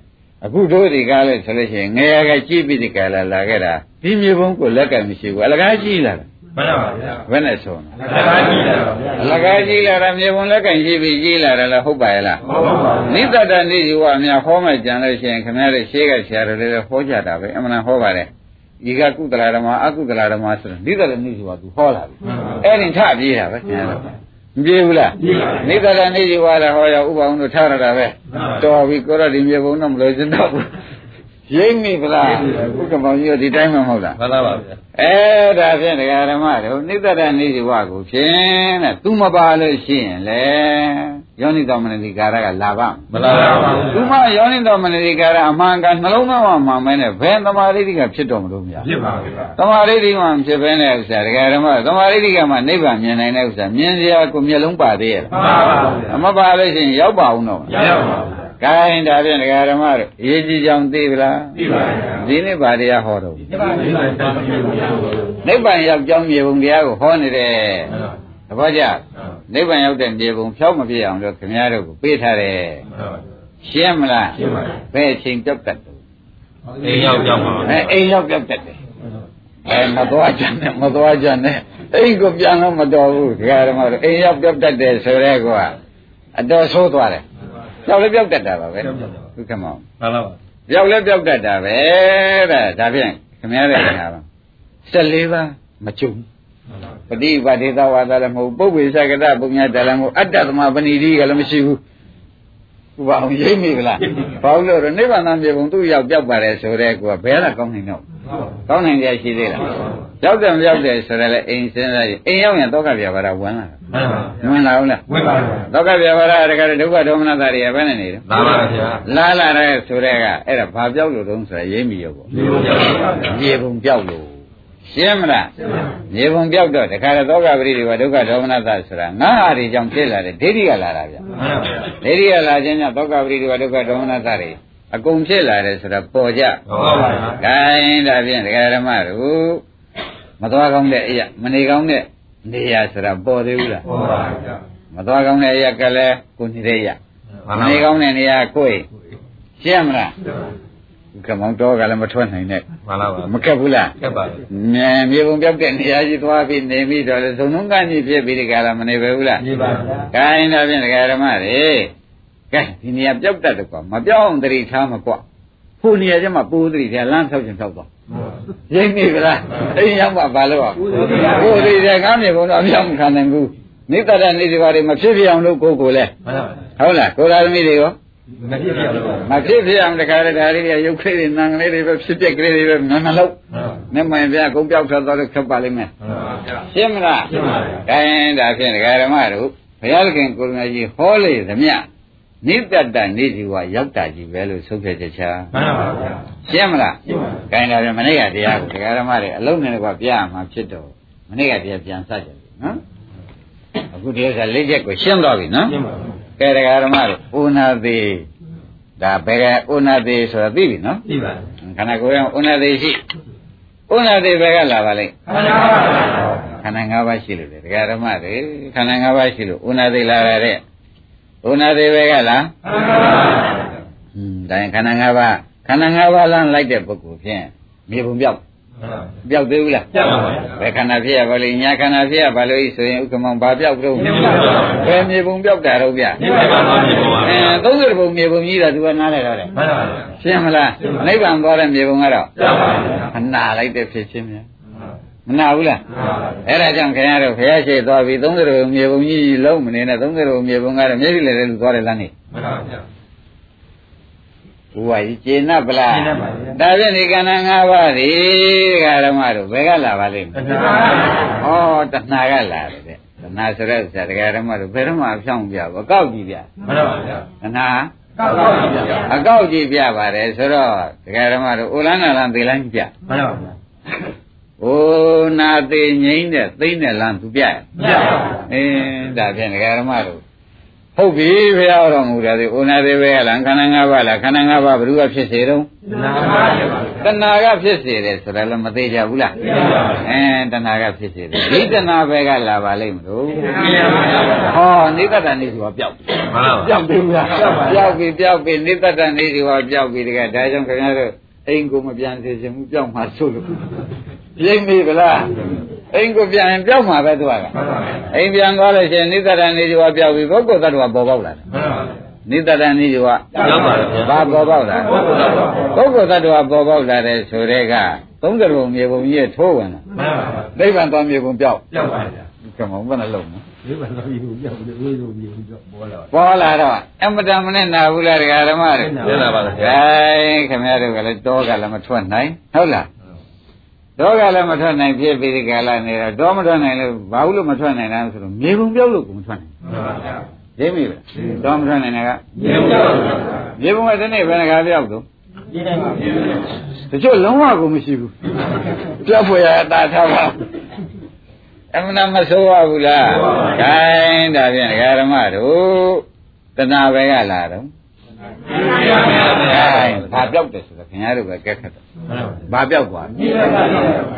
အခုတို့ဒီကားလဲဆိုလို့ရှိရင်ငယ်ရကကြည့်ပြီးဒီကားလာလာခဲ့တာဒီမြေပုံကိုလက်ကမရှိဘူးအလကားကြည့်လာတာမှန်ပါဗျာဘယ်နဲ့ဆုံးလဲလက်ပါကြည့်လာပါဗျာအလကားကြည့်လာတာမြေပုံလက်ကင်ကြည့်ပြီးကြည့်လာတယ်လားဟုတ်ပါရဲ့လားဟုတ်ပါပါနိတ္တတနိဇဝအများဟောမှကြံလို့ရှိရင်ခင်ဗျားတို့ရှေးကဆရာတော်တွေလည်းဟောကြတာပဲအမှန်တန်ဟောပါတယ်ဒီကကုသလာဓမ္မအကုသလာဓမ္မဆိုတော့နိတ္တတနိဇဝသူဟောလာပြီအဲ့ဒီထပြေးတာပဲခင်ဗျားတို့ မပြေဘူးလားနိတ္တတနိဇဝလည်းဟောရဥပအောင်တို့ထားရတာပဲတော်ပြီကိုရဒီမြေပုံတော့မလို့စတော့ဘူး ရိမ့်မိဗလားဘုကမောင်ကြီးကဒီတိုင်းမှမဟုတ်လားမှန်ပါဗျာအဲဒါဖြင့်ဒကာဓမ္မတို့နိတ္တရနိဇိဝကိုဖြင့်တဲ့သူမပါလို့ရှိရင်လေယောနိတော်မနတိကာရကလာပါ့မလာပါဘူးသူမယောနိတော်မနတိကာရအမှန်ကနှလုံးသားမှာမှန်မဲနဲ့ဘယ်သမာဓိတိကဖြစ်တော်မလို့မရဖြစ်ပါဗျာသမာဓိတိမှဖြစ်ပဲတဲ့ဥစ္စာဒကာဓမ္မသမာဓိတိကမှနိဗ္ဗာန်မြင်နိုင်တဲ့ဥစ္စာမြင်စရာကိုမျက်လုံးပါသေးရဲ့မှန်ပါဗျာအမပါလို့ရှိရင်ရောက်ပါအောင်တော့ရပါပါဗျာ ကိုင်းဒါဖြင့်ဒကာဓမ္မတို့အရေးကြီးကြောင်သိပလားသိပါဗျာဒီနေ့ဗာတရားဟောတော့ဒီပါဒီပါတာမျိုးမျိုးနိဗ္ဗာန်ရောက်ကြောင်းမြေပုံတရားကိုဟောနေတယ်သဘောကျနိဗ္ဗာန်ရောက်တဲ့မြေပုံဖြောက်မပြည့်အောင်လို့ခင်ဗျားတို့ကိုပေးထားတယ်ရှင်းမလားရှင်းပါပြီဘယ်အချိန်ပြောက်တတ်တယ်အိမ်ရောက်ရောက်ပါအဲအိမ်ရောက်ပြောက်တတ်တယ်အဲမသွားကြနဲ့မသွားကြနဲ့အိမ်ကိုပြန်လို့မတော်ဘူးဒကာဓမ္မတို့အိမ်ရောက်ပြောက်တတ်တယ်ဆိုရဲကအတော်ဆိုးသွားတယ် ပြောက်လည်းပြောက်တတ်တာပါပဲဒုက္ခမောင်မှန်ပါပါပြောက်လည်းပြောက်တတ်တာပဲတဲ့ဒါဖြင့်ခင်ဗျားတဲ့ခင်ဗျားပါ14ပါးမကျုံပฏิပါဒေသဝါဒလည်းမဟုတ်ပုပ္ပေသကတပုညတလည်းမဟုတ်အတ္တသမပဏိတိကလည်းမရှိဘူးဥပအောင်ရိပ်မိကလားဘာလို့လဲနိဗ္ဗာန်မြေပုံသူ့ရောက်ပြောက်ပါတယ်ဆိုတဲ့ကွာဘယ်လာကောင်းနိုင်တော့ ကောင်းနိုင်ကြရှိသေးလားရောက်တယ်မရောက်တယ်ဆိုတော့လေအိမ်စဉ်းစားရင်အိမ်ရောက်ရင်တော့ကပြပါတာဝင်လာတာမှန်ပါပါဝင်လာအောင်လားဝင်ပါပါတော့ကပြပါတာတကယ်ဒုက္ခဒေါမနတာတွေကဘယ်နဲ့နေတယ်လာပါဗျာလာလာတဲ့ဆိုတဲ့ကအဲ့ဒါဘာပြောက်လို့တုံးဆိုရရိပ်မိရောပေါ့ဒီလိုကြောက်ပါဗျာမြေပုံပြောက်လို့ရှင်းမလားမြေပုံပြောက်တော့တခါတော့သောကပရိဒီဝဒုက္ခဒေါမနတာဆိုတာငါဟာတွေကြောင့်ဖြစ်လာတဲ့ဒိဋ္ဌိကလာတာဗျမှန်ပါဗျာဒိဋ္ဌိကလာခြင်းကြောင့်သောကပရိဒီဝဒုက္ခဒေါမနတာတွေ အကုန်ဖြစ်လာတယ်ဆိုတာပေါ်ကြဟုတ်ပါဗျာဂိုင်းဒါဖြင့်ဒကာဓမ္မတို့မသွားကောင်းတဲ့အရာမနေကောင်းတဲ့နေရာဆိုတာပေါ်သေးဘူးလားဟုတ်ပါဗျာမသွားကောင်းတဲ့အရာကလည်းကိုနေတဲ့ရမှန်မပါနေပါကောင်းတဲ့နေရာကိုယ်ရှင်းမလားကမောင်တော့ကလည်းမထွက်နိုင်နဲ့မှန်ပါပါမကက်ဘူးလားကက်ပါဗျာမြေမြေပုံပြောက်တဲ့နေရာကြီးသွားပြီးနေပြီးတော့လေသုံးလုံးကကြီးဖြစ်ပြီးဒီကလာမနေပဲဘူးလားနေပါဗျာ။ခိုင်းတော့ဖြင့်ဒကာဓမ္မတွေ ကဲဒီနေရာပြောက်တတ်တယ်ကွာမပြောက်အောင်တတိထားမကွာ။ဟိုနေရာကျမှပိုးတတိထားလမ်းဖြောက်ချင်ဖြောက်သွား။ရိမ့်နေကြလား။အိမ်ရောက်မှဘာလို့อ่ะ။ဟိုဒီတဲ့ကားမြေပုံတော့အပြောင်းမခံနိုင်ဘူး။နိတ္တရနေဒီပါတွေမဖြစ်ဖြစ်အောင်လို့ကိုယ်ကိုယ်လဲမှန်ပါဗျာဟုတ်လားကိုယ်တော်သမီးတွေရောမဖြစ်ပြတော့မဖြစ်ဖြစ်အောင်တခါတည်းဒါလေးတွေရုပ်ကလေးတွေနံကလေးတွေပဲဖြစ်ပြက်ကလေးတွေပဲငန်းငလုံးမျက်မှန်ပြကုန်းပြောက်ထွက်သွားလို့ခက်ပါလိမ့်မယ်မှန်ပါဗျာရှင်းမလားရှင်းပါဗျာ။ခိုင်းဒါဖြင့်ဒကာဓမ္မတို့ဘုရားသခင်ကိုရမကြီးဟောလေသမျှ နိတ္တတနေစီဝရောက်တာကြီးပဲလို့ဆုံးဖြတ်ချက်ချာမှန်ပါဗျာရှင်းမလားရှင်းပါ။ခိုင်းဒါဖြင့်မနေ့ကတရားကိုဒကာဓမ္မတွေအလုံးနဲ့ကွာပြရမှာဖြစ်တော့မနေ့ကတရားပြန်စကြတယ်နော်။အခုဒီဥစ္စာလေးချက်ကိုရှင်းသွားပြီနော်ရှင်းပါ။ကဲဒကာဓမ္မတို့ဥနာသေးဒါဘယ်ကဥနာသေးဆိုတာသိပြီနော်ပြီပါခန္ဓာကိုယ်ရောဥနာသေးရှိဥနာသေးဘယ်ကလာပါလိမ့်မှန်ပါဗျာခန္ဓာ၅ပါးရှိလို့လေဒကာဓမ္မတွေခန္ဓာ၅ပါးရှိလို့ဥနာသေးလာရတဲ့ ဥနာသေးပဲကလားမှန်ပါဗျာဟွန်းဒါရင်ခန္ဓာ၅ပါးခန္ဓာ၅ပါးလမ်းလိုက်တဲ့ပုဂ္ဂိုလ်ဖြင့်မြေပုံပြောက်ပြောက်သေးဘူးလားပြပါပါဘယ်ခန္ဓာဖြစ်ရပါလိမ့်ညာခန္ဓာဖြစ်ရပါလို့ဆိုရင်ဥက္ကမောင်ဘာပြောက်တော့မြေပုံပြောက်ပါဘယ်မြေပုံပြောက်တာတော့ဗျဒီဘက်ကမှမြေပုံပါအဲ30ပုံမြေပုံကြီးတော့သူကနားလဲတော့တယ်မှန်ပါဗျာရှင်းမလားနိဗ္ဗာန်သွားတဲ့မြေပုံကတော့ပြပါပါအနာလိုက်တဲ့ဖြစ်ချင်းများ မနာဘူးလားမှန်ပါဗျာအဲ့ဒါကြောင့်ခင်ဗျားတို့ဘုရားရှိသွားပြီ30ရုံမြေပုံကြီးလုံးမနေနဲ့30ရုံမြေပုံကတော့မျက်စိလည်းလည်းလူသွားတယ်လမ်းနေမှန်ပါဗျာဘုရားကြီးကျေနပ်ပလားကျေနပ်ပါဗျာဒါဖြင့်ဒီကဏ္ဍ၅ပါးဒီဓမ္မတို့ဘယ်ကလာပါလိမ့်မမှလဲန်ပါဗျာဩတဏှာကလာတယ်တဲ့တဏှာဆိုတဲ့ဥစ္စာတရားဓမ္မတို့ဘယ်တော့မှဖြောင်းပြဘူးအကောက်ကြည့်ပြမှန်ပါဗျာတဏှာကောက်ပါဗျာအကောက်ကြည့်ပြပါတယ်ဆိုတော့တရားဓမ္မတို့အိုလန်းနာလန်းသေလန်းကြည့်ပြမှန်ပါဗျာ အိုနာသေးငိမ့်တဲ့သိမ့်တဲ့လမ်းသူပြရပြပါဗျာအင်းဒါဖြင့်ဒကာဓမ္မတို့ဟုတ်ပြီဘုရားတော်မူတယ်ဒီဥနာသေးပဲလားခန္ဓာ၅ပါးလားခန္ဓာ၅ပါးဘယ်သူကဖြစ်စေတော့နာပါဗျာတဏှာကဖြစ်စေတယ်ဆိုတာလည်းမသေးကြဘူးလားသိပါပါဘူးအင်းတဏှာကဖြစ်စေတယ်ဒီတဏှာပဲကလာပါလိမ့်မလို့သိပါပါဗျာဟောနိတတ္တနေဆိုတာပျောက်ပြီမှန်ပါပျောက်ပြီဘူးလားပျောက်ပြီပျောက်ပြီနိတတ္တနေဆိုတာပျောက်ပြီတကယ်ဒါကြောင့်ခင်ဗျားတို့အိမ်ကိုမပြန်စေချင်ဘူးပျောက်မှဆိုလို့ ရိပ်မိဗလားအိမ်ကိုပြန်ရင်ပျောက်မှာပဲသူကမှန်ပါဗျာအိမ်ပြန်သွားလို့ရှိရင်နိတ္တရနေကြွားပြောက်ပြီးပုဂ္ဂိုလ်သတ္တဝါပေါ်ပေါက်လာတယ်မှန်ပါဗျာနိတ္တရနေကြွားရောက်ပါဗျာဘာပေါ်ပေါက်လာပုဂ္ဂိုလ်သတ္တဝါပုဂ္ဂိုလ်သတ္တဝါပေါ်ပေါက်လာတဲ့ဆိုတဲ့က30ဘုံမြေဘုံကြီးရဲ့ထိုးဝင်လာမှန်ပါဗျာနိဗ္ဗာန်သွားမြေဘုံပြောက်ရောက်ပါဗျာကမ္မဘယ်နှလုံးလဲဒီဘက်တော့ယူပြောက်တယ်ဝေးလို့ယူပြောက်ပေါ်လာပေါ်လာတော့အမတန်မနဲ့နာဘူးလားဒကာဓမ္မတွေပြန်လာပါလားဂိုင်းခင်ဗျားတို့ကလည်းတောကလည်းမထွက်နိုင်ဟုတ်လား တောကလည်းမထွက်နိုင်ဖြစ်ပြီးဒီကလာနေတော့တောမထွက်နိုင်လို့ဘာလို့လို့မထွက်နိုင်လဲဆိုတော့မြေဘုံပြောက်လို့ကိုမထွက်နိုင်မှန်ပါဗျာသိမိလားတောမထွက်နိုင်တာကမြေပြောက်မြေပုံကဒီနေ့ဘယ်နှကားပြောက်တော့ဒီတိုင်းပါဗျာတချို့လုံးဝကိုမရှိဘူးပြောက်ဖွယ်ရအတာထားပါအမှန်မဆိုးရဘူးလားခိုင်းဒါဖြင့်ဒကာဓမ္မတို့တဏှာပဲကလာတော့ခိုင်း ဘာပြောက်တယ်ဆိုတော့ခင်ဗျားတို့ပဲကဲခတ်တယ်ဘာပြောက်သွား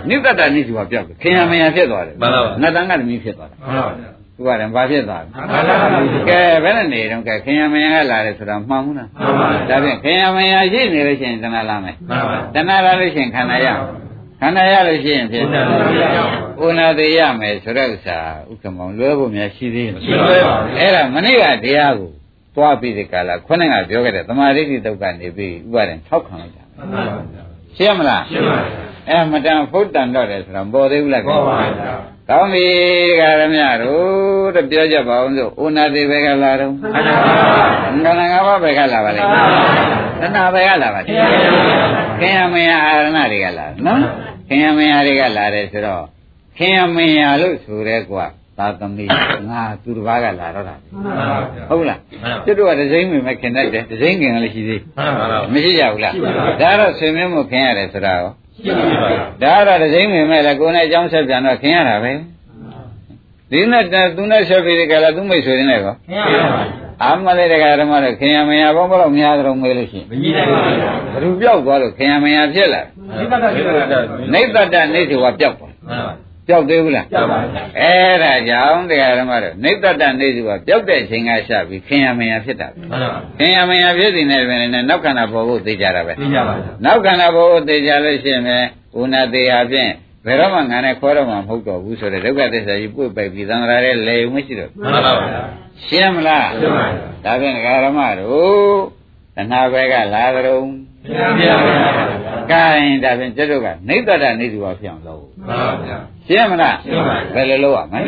နိတ္တတနိစုကပြောက်တယ်ခင်ဗျာမယာဖြစ်သွားတယ်မှန်ပါပါနတ်တန်ကသမီးဖြစ်သွားတယ်မှန်ပါဗျာဥပါဒံဘာဖြစ်သွားလဲကဲဘယ်နဲ့နေတော့ကဲခင်ယမယကလာတယ်ဆိုတော့မှန်ဘူးလားဒါဖြင့်ခင်ယမယရှိနေလို့ရှိရင်တဏှာလာမယ်တဏှာလာလို့ရှိရင်ခန္ဓာရခန္ဓာရလို့ရှိရင်ဖြစ်ဥနာသေးရမယ်ဆိုတဲ့ဥစ္စာဥက္ကမောင်လွဲဖို့များရှိသေးတယ်အဲ့ဒါမနေ့ကတရားကို သွားပြီးဒီကလာခုနကပြောခဲ့တဲ့သမာဓိတိတုတ်ကနေပြီးဥပါဒံထောက်ခံလိုက်တာရှင်းမလားရှင်းပါပြီအဲမတန်ဖုတ်တန်တော့တယ်ဆိုတော့ပေါ်သေးဘူးလားပေါ်ပါဗျာကောင်းပြီဒကာရမတို့တပြောကြပါအောင်ဆိုဥနာတိဘယ်ကလာတော့ခန္ဓာခန္ဓာငါးပါးဘယ်ကလာပါလဲသနာဘယ်ကလာပါလဲခင်ယမယအာရဏတွေကလာနော်ခင်ယမယတွေကလာတယ်ဆိုတော့ခင်ယမယလို့ဆိုရဲကွာ သာသမီငါသူတစ်ပါးကလာတော့တာဟုတ်လားကျွတ်တို့ကဒစိမ့်ဝင်မဲ့ခင်တတ်တယ်ဒစိမ့်ခင်ကလည်းရှိသေးမရှိကြဘူးလားဒါတော့ဆွေမျိုးမှုခင်ရတယ်ဆိုတာရောရှိပါပါဒါကတော့ဒစိမ့်ဝင်မဲ့လည်းကိုယ်နဲ့အကြောင်းဆက်ပြန်တော့ခင်ရတာပဲဒီနဲ့သူနဲ့ဆက်ပြီးကြလားသူမိတ်ဆွေနေကောခင်ရပါအာမလေးတကဓမ္မတော့ခင်ရမယာဘောဘလို့များတော်မေးလို့ရှိရင်မကြီးနိုင်ပါဘူးဘ누구ပြောက်သွားလို့ခင်ရမယာဖြစ်လာနိဗ္ဗတနိစ္စဝပြောက်သွား ပြောက်သေးဘူးလားပြောက်ပါဘူးအဲ့ဒါကြောင့်တရားဓမ္မတို့နိဗ္ဗတနေစုကပြောက်တဲ့အချိန်ကရှာပြီးခင်ယမယဖြစ်တာပဲခင်ယမယဖြစ်တဲ့နေပဲနဲ့နောက်ခန္ဓာပေါ်ဖို့သိကြတာပဲသိကြပါဘူးနောက်ခန္ဓာပေါ်ဖို့သိကြလို့ရှိရင်ပဲဥနာသေးဟာဖြင့်ဘယ်တော့မှငါနဲ့ခေါ်တော့မှမဟုတ်တော့ဘူးဆိုတဲ့ဒုက္ခသစ္စာကြီးပွေ့ပိုက်ပြီးသံဃာရဲလေုံမရှိတော့မှန်ပါပါရှင်းမလားရှင်းပါပြီဒါဖြင့်ဒကာဓမ္မတို့တဏှာဘက်ကလာကြုံ ရှင်းပါပါကဲဒါဖြင့်ကျတို့ကနိဗ္ဗတနေစုပါဖြစ်အောင်လုပ်မှန်ပါဗျာရှင်းမလားရှင်းပါဘယ်လိုလုပ်ရမလဲ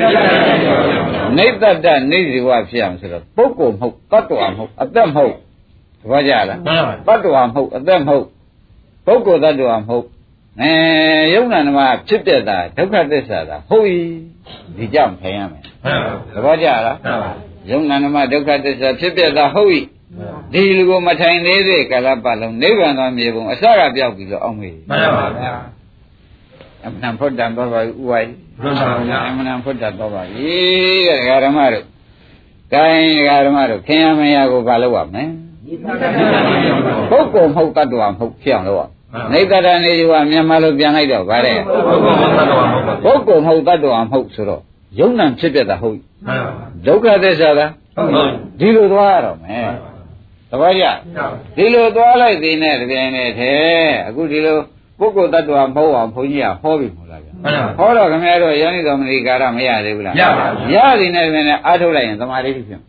နိဗ္ဗတနေစီဝဖြစ်အောင်ဆိုတော့ပုဂ္ဂိုလ်မဟုတ်တ attva မဟုတ်အသက်မဟုတ်သဘောကြလားမှန်ပါ attva မဟုတ်အသက်မဟုတ်ပုဂ္ဂိုလ်တ attva မဟုတ်အဲယုံနာနမဖြစ်တဲ့တာဒုက္ခသစ္စာတာဟုတ်ပြီဒီကြောင့်ထိုင်ရမယ်သဘောကြလားမှန်ပါယုံနာနမဒုက္ခသစ္စာဖြစ်တဲ့တာဟုတ်ပြီ ဒီလူကိုမထိုင်သေးတဲ့ကာလပတ်လုံးနိဗ္ဗာန်သောမြေပုံအစကပြောက်ပြီလို့အောက်မေးမှန်ပါဗျာအမှန်ဖုဒ္ဓံတော်ပါဥဝိုင်းမှန်ပါဗျာအမှန်ဖုဒ္ဓတော်ပါပြီတဲ့ဓမ္မတို့ကိုင်းဓမ္မတို့ခင်ယမယာကိုဘာလုပ်ရမလဲပုဂ္ဂိုလ်မဟုတ်တ attva မဟုတ်ဖြစ်အောင်လုပ်ရနေတရနေယူကမြန်မာလိုပြန်လိုက်တော့ဗါတဲ့ပုဂ္ဂိုလ်မဟုတ်တ attva မဟုတ်ဆိုတော့ယုံ nant ဖြစ်ပြတာဟုတ်ဒုက္ခသစ္စာလားဒီလိုသွားရတော့မယ် သဘောကျဒီလိုသွားလိုက်သေးနဲ့တပြိုင်နက်တည်းအခုဒီလိုပုဂ္ဂိုလ်တ attva မဟုတ်အောင်ဘုန်းကြီးကဟောပြီမို့လားဗျဟောတော့ခင်ဗျားတို့ယောနိတော်မဏိကာရမရသေးဘူးလားရပါဘူးရသည်နဲ့တပြိုင်နက်အားထုတ်လိုက်ရင်သမာဓိဖြစ်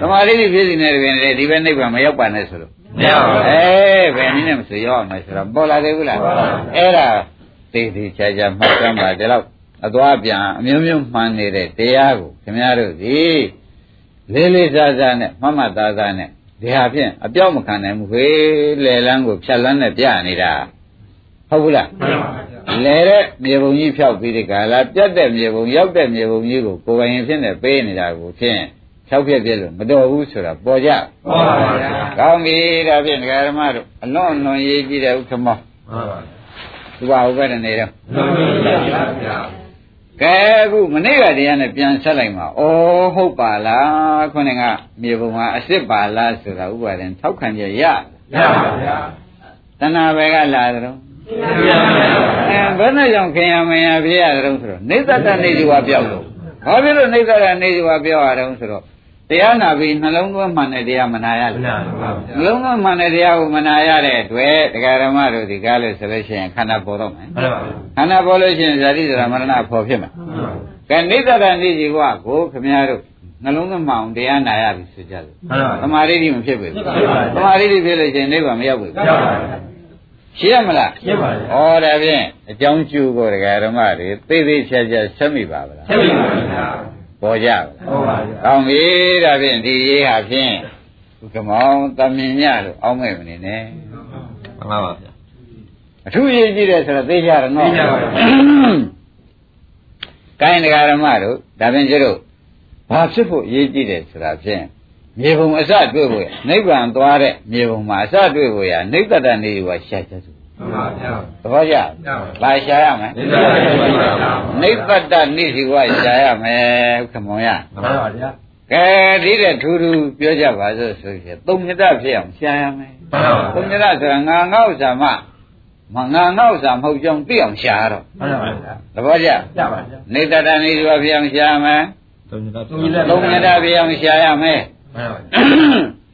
သမာဓိဖြစ်သည်နဲ့တပြိုင်နက်ဒီဘက်နိဗ္ဗာန်မရောက်ပါနဲ့ဆိုလို့မရပါဘူးအေးဘယ်နည်းနဲ့မဆိုရောက်အောင်မယ်ဆိုတော့ပေါ်လာသေးဘူးလားအဲ့ဒါသိသိချာချာမှတ်သားပါဒီလောက်အသွားပြန်အမျိုးမျိုးမှန်နေတဲ့တရားကိုခင်ဗျားတို့ဒီလေးလေးစားစားနဲ့မှတ်မှတ်သားသားနဲ့ ဒီဟာဖြင့်အပြောက်မခံနိုင်ဘူးခေလေလန်းကိုဖြတ်လန်းနဲ့ပြနေတာဟုတ်ဘူးလားလဲတဲ့မြေပုံကြီးဖြောက်ပြီးဒီကလာပြတ်တဲ့မြေပုံရောက်တဲ့မြေပုံကြီးကိုကိုယ်ပိုင်ရင်ဖြစ်နေပေးနေတာကိုဖြင့်ဖြောက်ပြက်ပြက်လို့မတော်ဘူးဆိုတာပေါ်ကြပေါ်ပါဗျာကောင်းပြီဒါဖြင့်ဒကာဓမ္မတို့အလွန်အလွန်ရေးကြည့်တဲ့ဥက္ကမောမှန်ပါသူကဟုတ်ပဲနေတော့မှန်ပါဗျာ ကဲအခုမနေ့ကတရားနဲ့ပြန်ဆက်လိုက်မှာဩဟုတ်ပါလားခုနကမြေပုံမှာအစ်စ်ပါလားဆိုတာဥပါဒင်ထောက်ခံကြရရပါဗျာတဏှာပဲကလာတယ်အဲဘယ်နဲ့ကြောင့်ခင်ရမရပြရတဲ့ဆိုတော့နေသတ္တနေဒီဝပြောက်လို့ဘာဖြစ်လို့နေသတ္တနေဒီဝပြောက်ရတဲ့ဆိုတော့ တရားနာပြီးနှလုံးသွင်းမှန်တဲ့တရားမနာရဘူးနှလုံးသွင်းမှန်တဲ့တရားကိုမနာရတဲ့အတွက်တရားဓမ္မတို့ဒီကားလို့ဆိုလို့ရှိရင်ခန္ဓာပေါ်တော့မယ်ခန္ဓာပေါ်လို့ရှိရင်ဇာတိဇရာမရဏပေါ်ဖြစ်မယ်ကဲနေသတ္တနေဒီဝကိုခမည်းတော်နှလုံးသွင်းမှအောင်တရားနာရပြီဆိုကြလို့သမာဓိတိမဖြစ်ဘူးသမာဓိတိဖြစ်လို့ရှိရင်နိဗ္ဗာန်မရောက်ဘူးရှင်းရမလားရှင်းပါပြီ။ဩဒါဖြင့်အကြောင်းကျိုးကိုတရားဓမ္မတွေသိသိချာချာဆက်မိပါဗလားဆက်မိပါဗျာ။ ပေါ်ကြပါဟုတ်ပါဗျာ။ကောင်းပြီဒါဖြင့်ဒီရေးဟာဖြင့်ဥက္ကမောင်တမင်ညလို့အောင်းမဲ့မနေနဲ့။မှန်ပါပါဗျာ။အထူးရေးကြည့်တယ်ဆိုတော့သိကြရနော်။သိကြပါဗျာ။ကိုင်းတရားဓမ္မတို့ဒါဖြင့်ကျတို့ဘာဖြစ်ဖို့ရေးကြည့်တယ်ဆိုတာဖြင့်မြေပုံအစတွေ့ဖို့နိဗ္ဗာန်သွားတဲ့မြေပုံမှာအစတွေ့ဖို့ရနိဗ္ဗတနေကရှာချက်စု မှန်ပါဗျာသဘောကျလာရှာရမယ်နိဗ္ဗတနေစီကရှာရမယ်ခမောင်ရမှန်ပါဗျာကဲဒီတဲ့ထူးထူးပြောကြပါစို့ဆိုရင်သုံးမြတ်ဖြစ်အောင်ရှာရမယ်မှန်ပါသုံးမြတ်ဆိုတာငါငေါ့စာမမငါငေါ့စာမဟုတ်ကြောင်းသိအောင်ရှာတော့မှန်ပါဗျာသဘောကျကျပါဗျာနိဗ္ဗတနေစီကဖြစ်အောင်ရှာရမယ်သုံးညတာသုံးညတာသုံးညတာပြအောင်ရှာရမယ်မှန်ပါ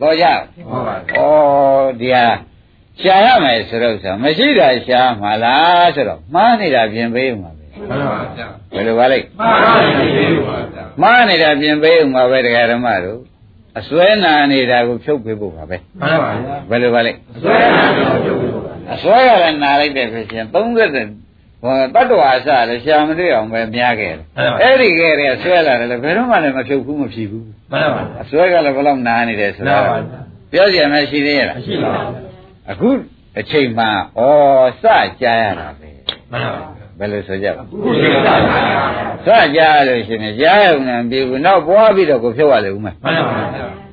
တော့ကြဟုတ်ပါဩဒီဟာ ရှာရမယ်ဆိုတော့ဆိုမရှိတာရှာမှာလားဆိုတော့မှားနေတာပြင်ပေးဦးမှာပဲမှန်ပါဗျာဘယ်လိုပါလဲမှန်ပါဗျာမှားနေတာပြင်ပေးဦးမှာပဲတရားဓမ္မတို့အစွဲနာနေတာကိုဖြုတ်ပေးဖို့ပါပဲမှန်ပါဗျာဘယ်လိုပါလဲဆွဲတာတော့ပြုတ်လို့ပါအစွဲရလည်းနာလိုက်တဲ့ဖြစ်ချင်း30ဟောတတ္တဝါအစလည်းရှာမတွေ့အောင်ပဲများခဲ့တယ်အဲ့ဒီကဲတဲ့ဆွဲလာတယ်လည်းဘယ်တော့မှလည်းမဖြုတ်ဘူးမဖြီးဘူးမှန်ပါအစွဲကလည်းဘယ်လောက်နာနေတယ်ဆိုမှတော့န်ပါပြောကြရမယ်ရှိသေးရဲ့လားမရှိပါဘူး အခုအချိန်မှဩစကြားရတာပဲမှန်ပါဘယ်လိုဆိုကြပါခုရှိတာမှန်ပါစကြားရလို့ရှိရင်ကြားရုံနဲ့ပြီးဘူးနောက်ပွားပြီးတော့ကိုဖြုတ်ရလေဦးမယ်မှန်ပါ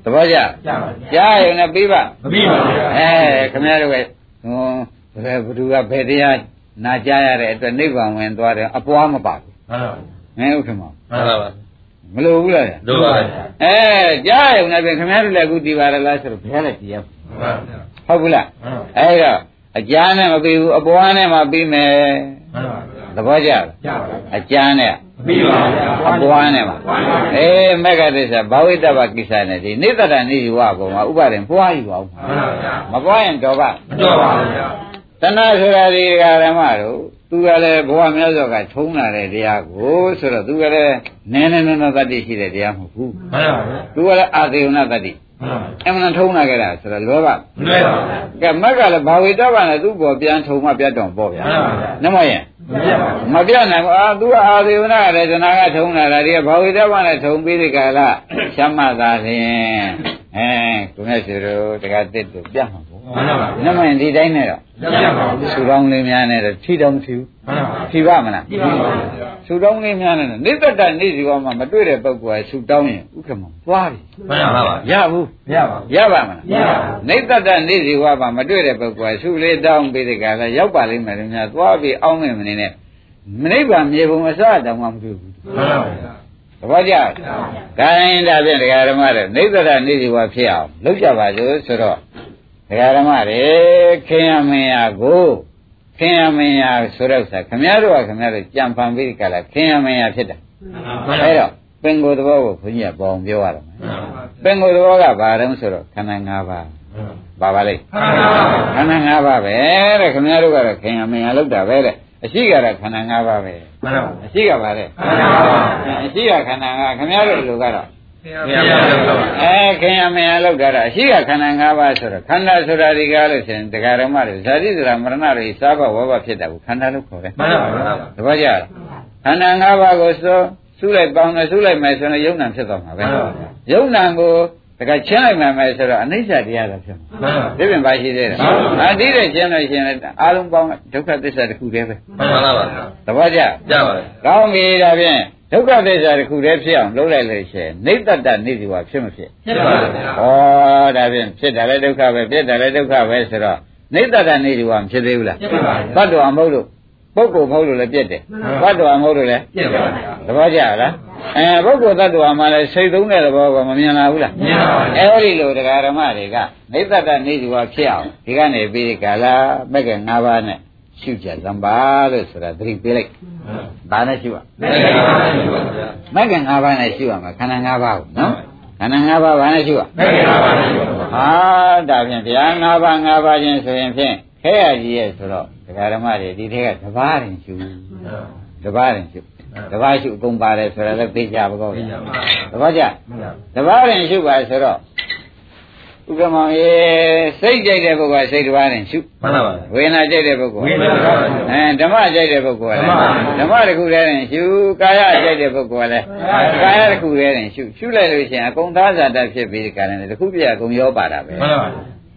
သဘောကျကြပါကြားရုံနဲ့ပြီးပါမပြီးပါဘူးအဲခင်ဗျားတို့ကဟွန်းဘယ်ဘသူကဘယ်တရားနာကြားရတဲ့အတွက်နိဗ္ဗာန်ဝင်သွားတယ်အပွားမပါဘူးမှန်ပါမင်းဥက္ကမမှန်ပါပါမလို့ဘူးလားတို့ပါဗျာအဲကြားရုံနဲ့ပြင်ခင်ဗျားတို့လည်းအခုတည်ပါရလားဆိုတော့ဘယ်လည်းတည်ရမှန်ပါဗျာ ဟုတ်ဘူးလားမှန်ပါအဲ့တော့အကြမ်းနဲ့မပြီးဘူးအပွားနဲ့မှပြီးမယ်မှန်ပါဗျာသဘောကျလားကြပါအကျမ်းနဲ့ပြီးပါဗျာအပွားနဲ့ပါအေးမက္ကသစ္စာဘာဝိတ္တပကိစ္စနဲ့ဒီနိတ္တတနိဒီဝအပေါ်မှာဥပါဒင်ပွားယူအောင်မှန်ပါဗျာမပွားရင်တော့ပါမတော်ပါဘူးဗျာတဏှာဆိုတာဒီဓမ္မတို့သူကလည်းဘဝမြတ်စွာကထုံးလာတဲ့တရားကိုဆိုတော့သူကလည်းနည်းနည်းနည်းနည်းတတ္တိရှိတဲ့တရားမဟုတ်ဘူးမှန်ပါဗျာသူကလည်းအာသေယနာတတ္တိမှန်ပါ အမှန်ထုံးလာကြတာဆိုတော့လောဘမလွယ်ပါဘူးကဲမက်ကလည်းဘာဝိတ္တပနဲ့သူ့ပေါ်ပြန်ထုံမှပြတ်တော့ပေါ့ဗျာမှန်ပါဗျာနမရင်မပြတ်ပါဘူးမပြတ်နိုင်ဘူးအာသူကအာသေဝနာရတနာကထုံလာတာဒီကဘာဝိတ္တပနဲ့ထုံပြီးဒီကလာရှမ်းမသာလင်အဲကိုမြတ်ရှိတို့တကတစ်တို့ပြတ်မှာပေါ့ မှန်ပါဗျာနမရင်ဒီတိုင်းနဲ့တော့မပြတ်ပါဘူးဆူတောင်းလေးများနဲ့တော့ထီတောင်းထီဘူးမှန်ပါထီပါမလားပြီးပါပါဗျာဆူတောင်းလေးများနဲ့နေတ္တတနေစီဝါမှာမတွေ့တဲ့ပုဂ္ဂိုလ်ကဆူတောင်းရင်ဥက္ကမသွားပြီမှန်ပါပါရဘူးရပါဘူးရပါမလားရပါဘူးနေတ္တတနေစီဝါမှာမတွေ့တဲ့ပုဂ္ဂိုလ်ကဆူလေးတောင်းပြီးဒီကလာရောက်ပါလိမ့်မယ်လို့များသွားပြီးအောင်းမယ်မနေနဲ့မနိဗ္ဗာန်မြေပုံအစတောင်မှမတွေ့ဘူးမှန်ပါဗျာသဘောကျလားခိုင်းဒါဖြင့်ဒကာဓမ္မတွေနေတ္တတနေစီဝါဖြစ်အောင်လုပ်ကြပါစို့ဆိုတော့ ဒကာဓမ္မတွေခင်ရမင်းရကိုခင်ရမင်းရဆိုတော့ဆိုခမည်းတော်ကခမည်းတော်ကြံဖန်ပြီးဒီကလာခင်ရမင်းရဖြစ်တယ်မှန်ပါအဲ့တော့ပင်ကိုယ်သဘောကိုခွန်ကြီးကပေါအောင်ပြောရတော့မယ်မှန်ပါပင်ကိုယ်သဘောကဘာတုံးဆိုတော့ခန္ဓာ၅ပါးပါပါလိမ့်မှန်ပါခန္ဓာ၅ပါးပဲတဲ့ခင်ဗျားတို့ကတော့ခင်ရမင်းရလောက်တာပဲတဲ့အရှိကတော့ခန္ဓာ၅ပါးပဲမှန်ပါအရှိကပါလေမှန်ပါအရှိကခန္ဓာ၅ခင်ဗျားတို့လူကတော့ဘုရားလောက်ပါ အဲခင်ရမင်းရလောက်တာတော့အရှိကခန္ဓာ၅ပါးဆိုတော့ခန္ဓာဆိုတာဒီကားလို့ဆိုရင်တရားဓမ္မတွေဇာတိဆိုတာမရဏတွေစားဘဝဘဖြစ်တာကိုခန္ဓာလို့ခေါ်တယ်မှန်ပါဗျာသဘောကျလားခန္ဓာ၅ပါးကိုစိုးစုလိုက်ပေါင်းတယ်စုလိုက်မယ်ဆိုရင်ယုံနာဖြစ်သွားမှာပဲမှန်ပါဗျာယုံနာကိုတခါချင်းလိုက်မှမယ်ဆိုတော့အနိစ္စတရားတော့ဖြစ်မှာမှန်ပါဒီပြင်ပါရှိသေးတယ်မှန်ပါအာဒီတဲ့ချင်းလို့ရှိရင်လည်းအာလုံးပေါင်းဒုက္ခသစ္စာတစ်ခုတည်းပဲမှန်ပါပါသဘောကျကြပါလေကောင်းပြီဒါဖြင့် ဒုက္ခသစ္စာတစ်ခုတည်းဖြစ်အောင်လုပ်လိုက်လို့ရှိရင်နေတ္တတနေစီဝါဖြစ်မဖြစ်ဖြစ်ပါလေဩဒါဖြင့်ဖြစ်တယ်လည်းဒုက္ခပဲဖြစ်တယ်လည်းဒုက္ခပဲဆိုတော့နေတ္တတနေစီဝါမဖြစ်သေးဘူးလားဖြစ်ပါလေဘတ်တော်မဟုတ်လို့ပုဂ္ဂိုလ်မဟုတ်လို့လည်းပြည့်တယ်ဘတ်တော်မဟုတ်လို့လည်းဖြစ်ပါလေသဘောကျလားအဲပုဂ္ဂိုလ်သတ္တဝါမှလည်းစိတ်သုံးတဲ့သဘောကမမြင်လာဘူးလားမြင်ပါပါအဲဒီလိုတရားဓမ္မတွေကနေတ္တတနေစီဝါဖြစ်အောင်ဒီကနေပြီးကာလာမက်က၅ပါးနဲ့ ရှုကြသံပါလို့ဆိုတာသတိပေးလိုက်ဒါနဲ့ရှုရမှန်ပါပါဗျာမက်က၅ပါးနဲ့ရှုရမှာခန္ဓာ၅ပါးကိုနော်ခန္ဓာ၅ပါးဘာနဲ့ရှုရမှန်ပါပါဗျာဟာဒါဖြင့်ဗျာ၅ပါး၅ပါးချင်းဆိုရင်ဖြင့်ခဲရကြီးရဲ့ဆိုတော့တရားဓမ္မတွေဒီထဲကတပါးရင်ရှုတပါးရင်ရှုတပါးရှုအကုန်ပါတယ်ဆိုတာလည်းသိကြပါကောဗျာတပါးကြတပါးရင်ရှုပါဆိုတော့ ဥက္ကမောင်ရေစိတ်ကြိုက်တဲ့ပုဂ္ဂိုလ်ကစိတ်တပါးရင်ရှုမှန်ပါပါဝေဒနာကြိုက်တဲ့ပုဂ္ဂိုလ်ဝေဒနာပါပါအဲဓမ္မကြိုက်တဲ့ပုဂ္ဂိုလ်ကလည်းဓဓမ္မ္မမတစ်ခုတည်းရင်ရှုကာယကြိုက်တဲ့ပုဂ္ဂိုလ်ကလည်းကာယတစ်ခုတည်းရင်ရှုရှုလိုက်လို့ရှိရင်အကုန်သားဇာတဖြစ်ပြီးဒီကလည်းတစ်ခုပြအကုန်ရောပါတာပဲမှန်ပါပါ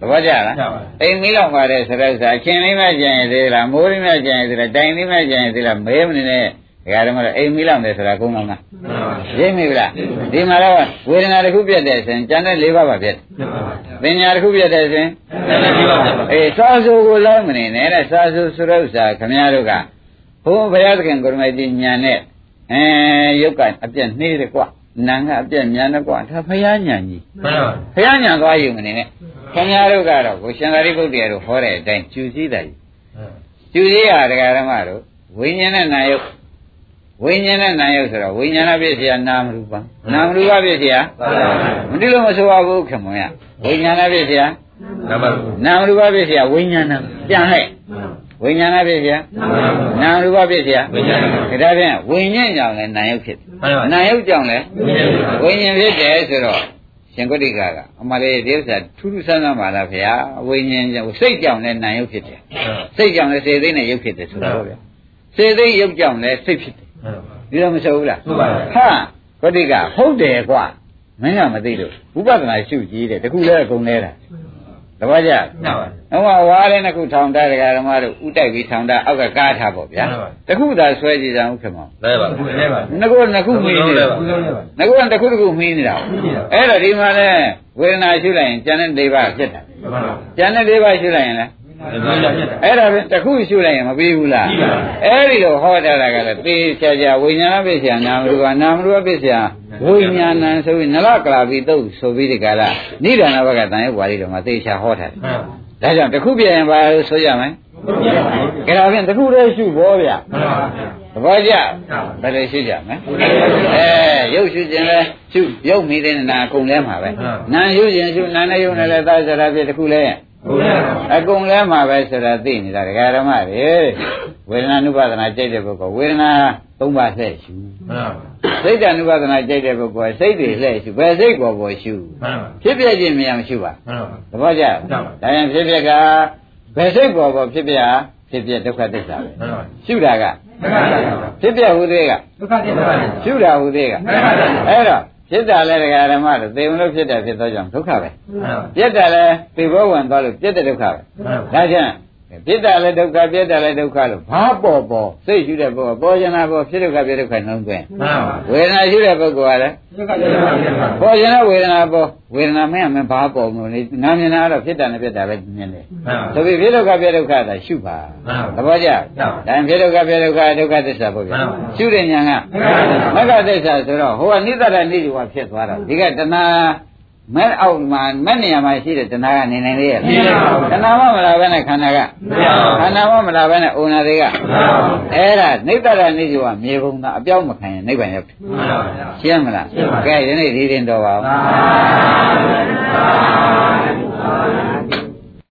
သဘောကျလားကျပါအိမ်မီးလောက်ပါတယ်ဆိုတော့ဆိုအချင်းလေးမဲ့ကြံရသေးလားမိုးလေးမဲ့ကြံရသေးလားတိုင်လေးမဲ့ကြံရသေးလားမဲမနေနဲ့ ဒကာဓမ္မတော့အိမ်မီးလောက်တယ်ဆိုတာအကုန်လုံးလားမှန်ပါပါရိပ်မိဗလားဒီမှာတော့ဝေဒနာတစ်ခုပြတ်တဲ့ဆိုရင်ကျန်တဲ့၄ပါးပါပြတ်ဖြစ်ပါပါပညာတစ်ခုပြတ်တဲ့ဆိုရင်လည်းပြီးပါဗျာအေးစာစုကိုလည်းမနေနဲ့တဲ့စာစုဆိုတဲ့ဥစ္စာခမည်းတော်ကဘုန်းဘုရားသခင်ကိုရမေကြီးညာနဲ့အဲရုပ်ကအပြက်နှေးတယ်ကွနာကအပြက်ညာတယ်ကွဒါဘုရားညာကြီးမှန်ပါဘုရားညာသွားယူမနေနဲ့ခင်ဗျားတို့ကတော့ကိုရှင်သာရိပုတ္တရာတို့ဟောတဲ့အတိုင်းကျူစည်းတယ်ကျူစည်းရတရားဓမ္မတို့ဝိညာဉ်နဲ့နာယုတ် ဝိညာဉ်နဲ့နာယုတ်ဆိုတော့ဝိညာဏပြည့်စရာနာမရူပနာမရူပပြည့်စရာမတိလို့မဆိုပါဘူးခင်မွန်ရဝိညာဏပြည့်စရာနာမရူပပြည့်စရာဝိညာဏပြန်လိုက်ဝိညာဏဖြစ်ဗျာနာမ်ရူပဖြစ်ဗျာဒါဖြင့်ဝိညာဉ်ကြောင့်လည်းနာယုတ်ဖြစ်တယ်နာယုတ်ကြောင့်လည်းဝိညာဉ်ဖြစ်တယ်ဆိုတော့ရှင်ကုဋိကကအမလေးဒီဥစ္စာထူးထူးဆန်းဆန်းပါလားဗျာဝိညာဉ်ကြောင့်စိတ်ကြောင့်လည်းနာယုတ်ဖြစ်တယ်စိတ်ကြောင့်လည်းစေသိနဲ့ယုတ်ဖြစ်တယ်ဆိုတော့ဗျာစေသိယုတ်ကြောင့်လည်းစိတ်ဖြစ်တယ် ဒီတော့မဆိုဘူးလားဟုတ်ပါဘူးဟာကုဋ္ဌိကဟုတ်တယ်ကွာမင်းကမသိလို့ဝိပဿနာရှုကြည့်တယ်တခုလဲအကုန်လဲတာတပည့်ကြနာပါဟောဝါးတဲ့နှစ်ခုထောင်ထားတရားဓမ္မတို့ဥတိုက်ပြီးထောင်ထားအောက်ကကားထားပေါ့ဗျာမှန်ပါတခုသာဆွဲကြည့်ကြအောင်ခင်ဗျာလဲပါလဲပါနှစ်ခုနှစ်ခုမီးနေတယ်ကုသိုလ်နဲ့ပါငါကတစ်ခုတစ်ခုမီးနေတာမီးနေတာအဲ့တော့ဒီမှာလဲဝေဒနာရှုလိုက်ရင်ကျန်တဲ့၄ပါးဖြစ်တာမှန်ပါကျန်တဲ့၄ပါးရှုလိုက်ရင်လဲဘယ်လိုလဲဖြစ်တာ အဲ့ဒါပဲတစ်ခုရှုလိုက်ရင်မပြီးဘူးလားပြီးပါဘူးအဲ့ဒီတော့ဟောထားတာကလည်းသေချာချာဝိညာဏပစ္စယနာမရူပနာမရူပပစ္စယဝိညာဏံဆိုပြီးနလကလာပြီးတော့ဆိုပြီးဒီကလာနိဒာနဘကတန်ရုပ်ပါဠိတော်မှာသေချာဟောထားတယ်မှန်ဒါကြောင့်တစ်ခုပြရင်ပါလို့ဆိုကြမယ်ပါကြဒါဖြင့်တစ်ခုတည်းရှုဘောဗျာမှန်ပါသဘောကျဘယ်လိုရှုကြမလဲအဲရုပ်ရှုခြင်းလဲရှုရုပ်မိတဲ့နာအကုန်လဲမှာပဲနာရှုခြင်းရှုနာနဲ့ယုံနဲ့လဲသာစရာပြတစ်ခုလဲဘုရား အကုန်လဲမှာပဲဆိုတာသိနေတာဒကာဓမ္မတွေဝေဒနာနုပါဒနာကြိုက်တဲ့ပုဂ္ဂိုလ်ဝေဒနာသုံးပါးလှည့်ရှုမှန်ပါစိတ်တ ानु ပါဒနာကြိုက်တဲ့ပုဂ္ဂိုလ်စိတ်တွေလှည့်ရှုဘယ်စိတ်ပေါ်ပေါ်ရှုမှန်ပါဖြစ်ပြခြင်းမရမရှုပါမှန်ပါသဘောကျမှန်ပါဒါရင်ဖြစ်ပြကဘယ်စိတ်ပေါ်ပေါ်ဖြစ်ပြဖြစ်ပြဒုက္ခသစ္စာပဲမှန်ပါရှုတာကဒုက္ခသစ္စာဖြစ်ပြဟုသေးကဒုက္ခသစ္စာရှုတာဟုသေးကအဲ့တော့ ဖြစ်တာလဲဒကာဓမ္မတို့သေမလို့ဖြစ်တယ်ဖြစ်သောကြောင့်ဒုက္ခပဲမှန်ပါပြက်တာလဲသေဘောဝင်သွားလို့ပြက်တဲ့ဒုက္ခပဲမှန်ပါဒါကြောင့် ပြစ်တာလည်းဒုက္ခပြစ်တာလည်းဒုက္ခလို့ဘာပေါ်ပေါ်စိတ်ရှိတဲ့ပုဂ္ဂိုလ်ပေါ်ကျင်တာပေါ်ဖြစ်ဒုက္ခပြဒုက္ခနှုံးသွင်းမှန်ပါဝေဒနာရှိတဲ့ပုဂ္ဂိုလ်ကလည်းဒုက္ခသစ္စာဖြစ်ပါပေါ်ကျင်တဲ့ဝေဒနာပေါ်ဝေဒနာမင်းအမင်းဘာပေါ်မလို့လဲငါမြင်တာကတော့ဖြစ်တာနဲ့ပြစ်တာပဲမြင်တယ်မှန်ပါဆိုပြီးဖြစ်ဒုက္ခပြဒုက္ခသာရှုပါမှန်ပါသဘောကျမှန်ပါဒါရင်ဖြစ်ဒုက္ခပြဒုက္ခဒုက္ခသစ္စာပေါ့ဗျာမှန်ပါရှုတဲ့ညာကမဂ္ဂသစ္စာဆိုတော့ဟိုကနိတ္တရနိဒီဝဖြစ်သွားတာဒီကတဏှာ မဲ့အောက်မှာမဲ့နေရာမှာရှိတဲ့တဏှာကနေနိုင်လေရဲ့နေနိုင်ပါဘူးတဏှာမမလာဘဲနဲ့ခန္ဓာကမရပါဘူးခန္ဓာမမလာဘဲနဲ့ဩနာတွေကမှန်ပါအဲ့ဒါနိတ္တရနိစ္စဝမြေပုံသာအပြောင်းမခံရင်နိဗ္ဗာန်ရောက်တယ်မှန်ပါဗျာရှင်းမလားရှင်းပါပြီကဲဒီနေ့ဒီရင်တော်ပါဦးသာ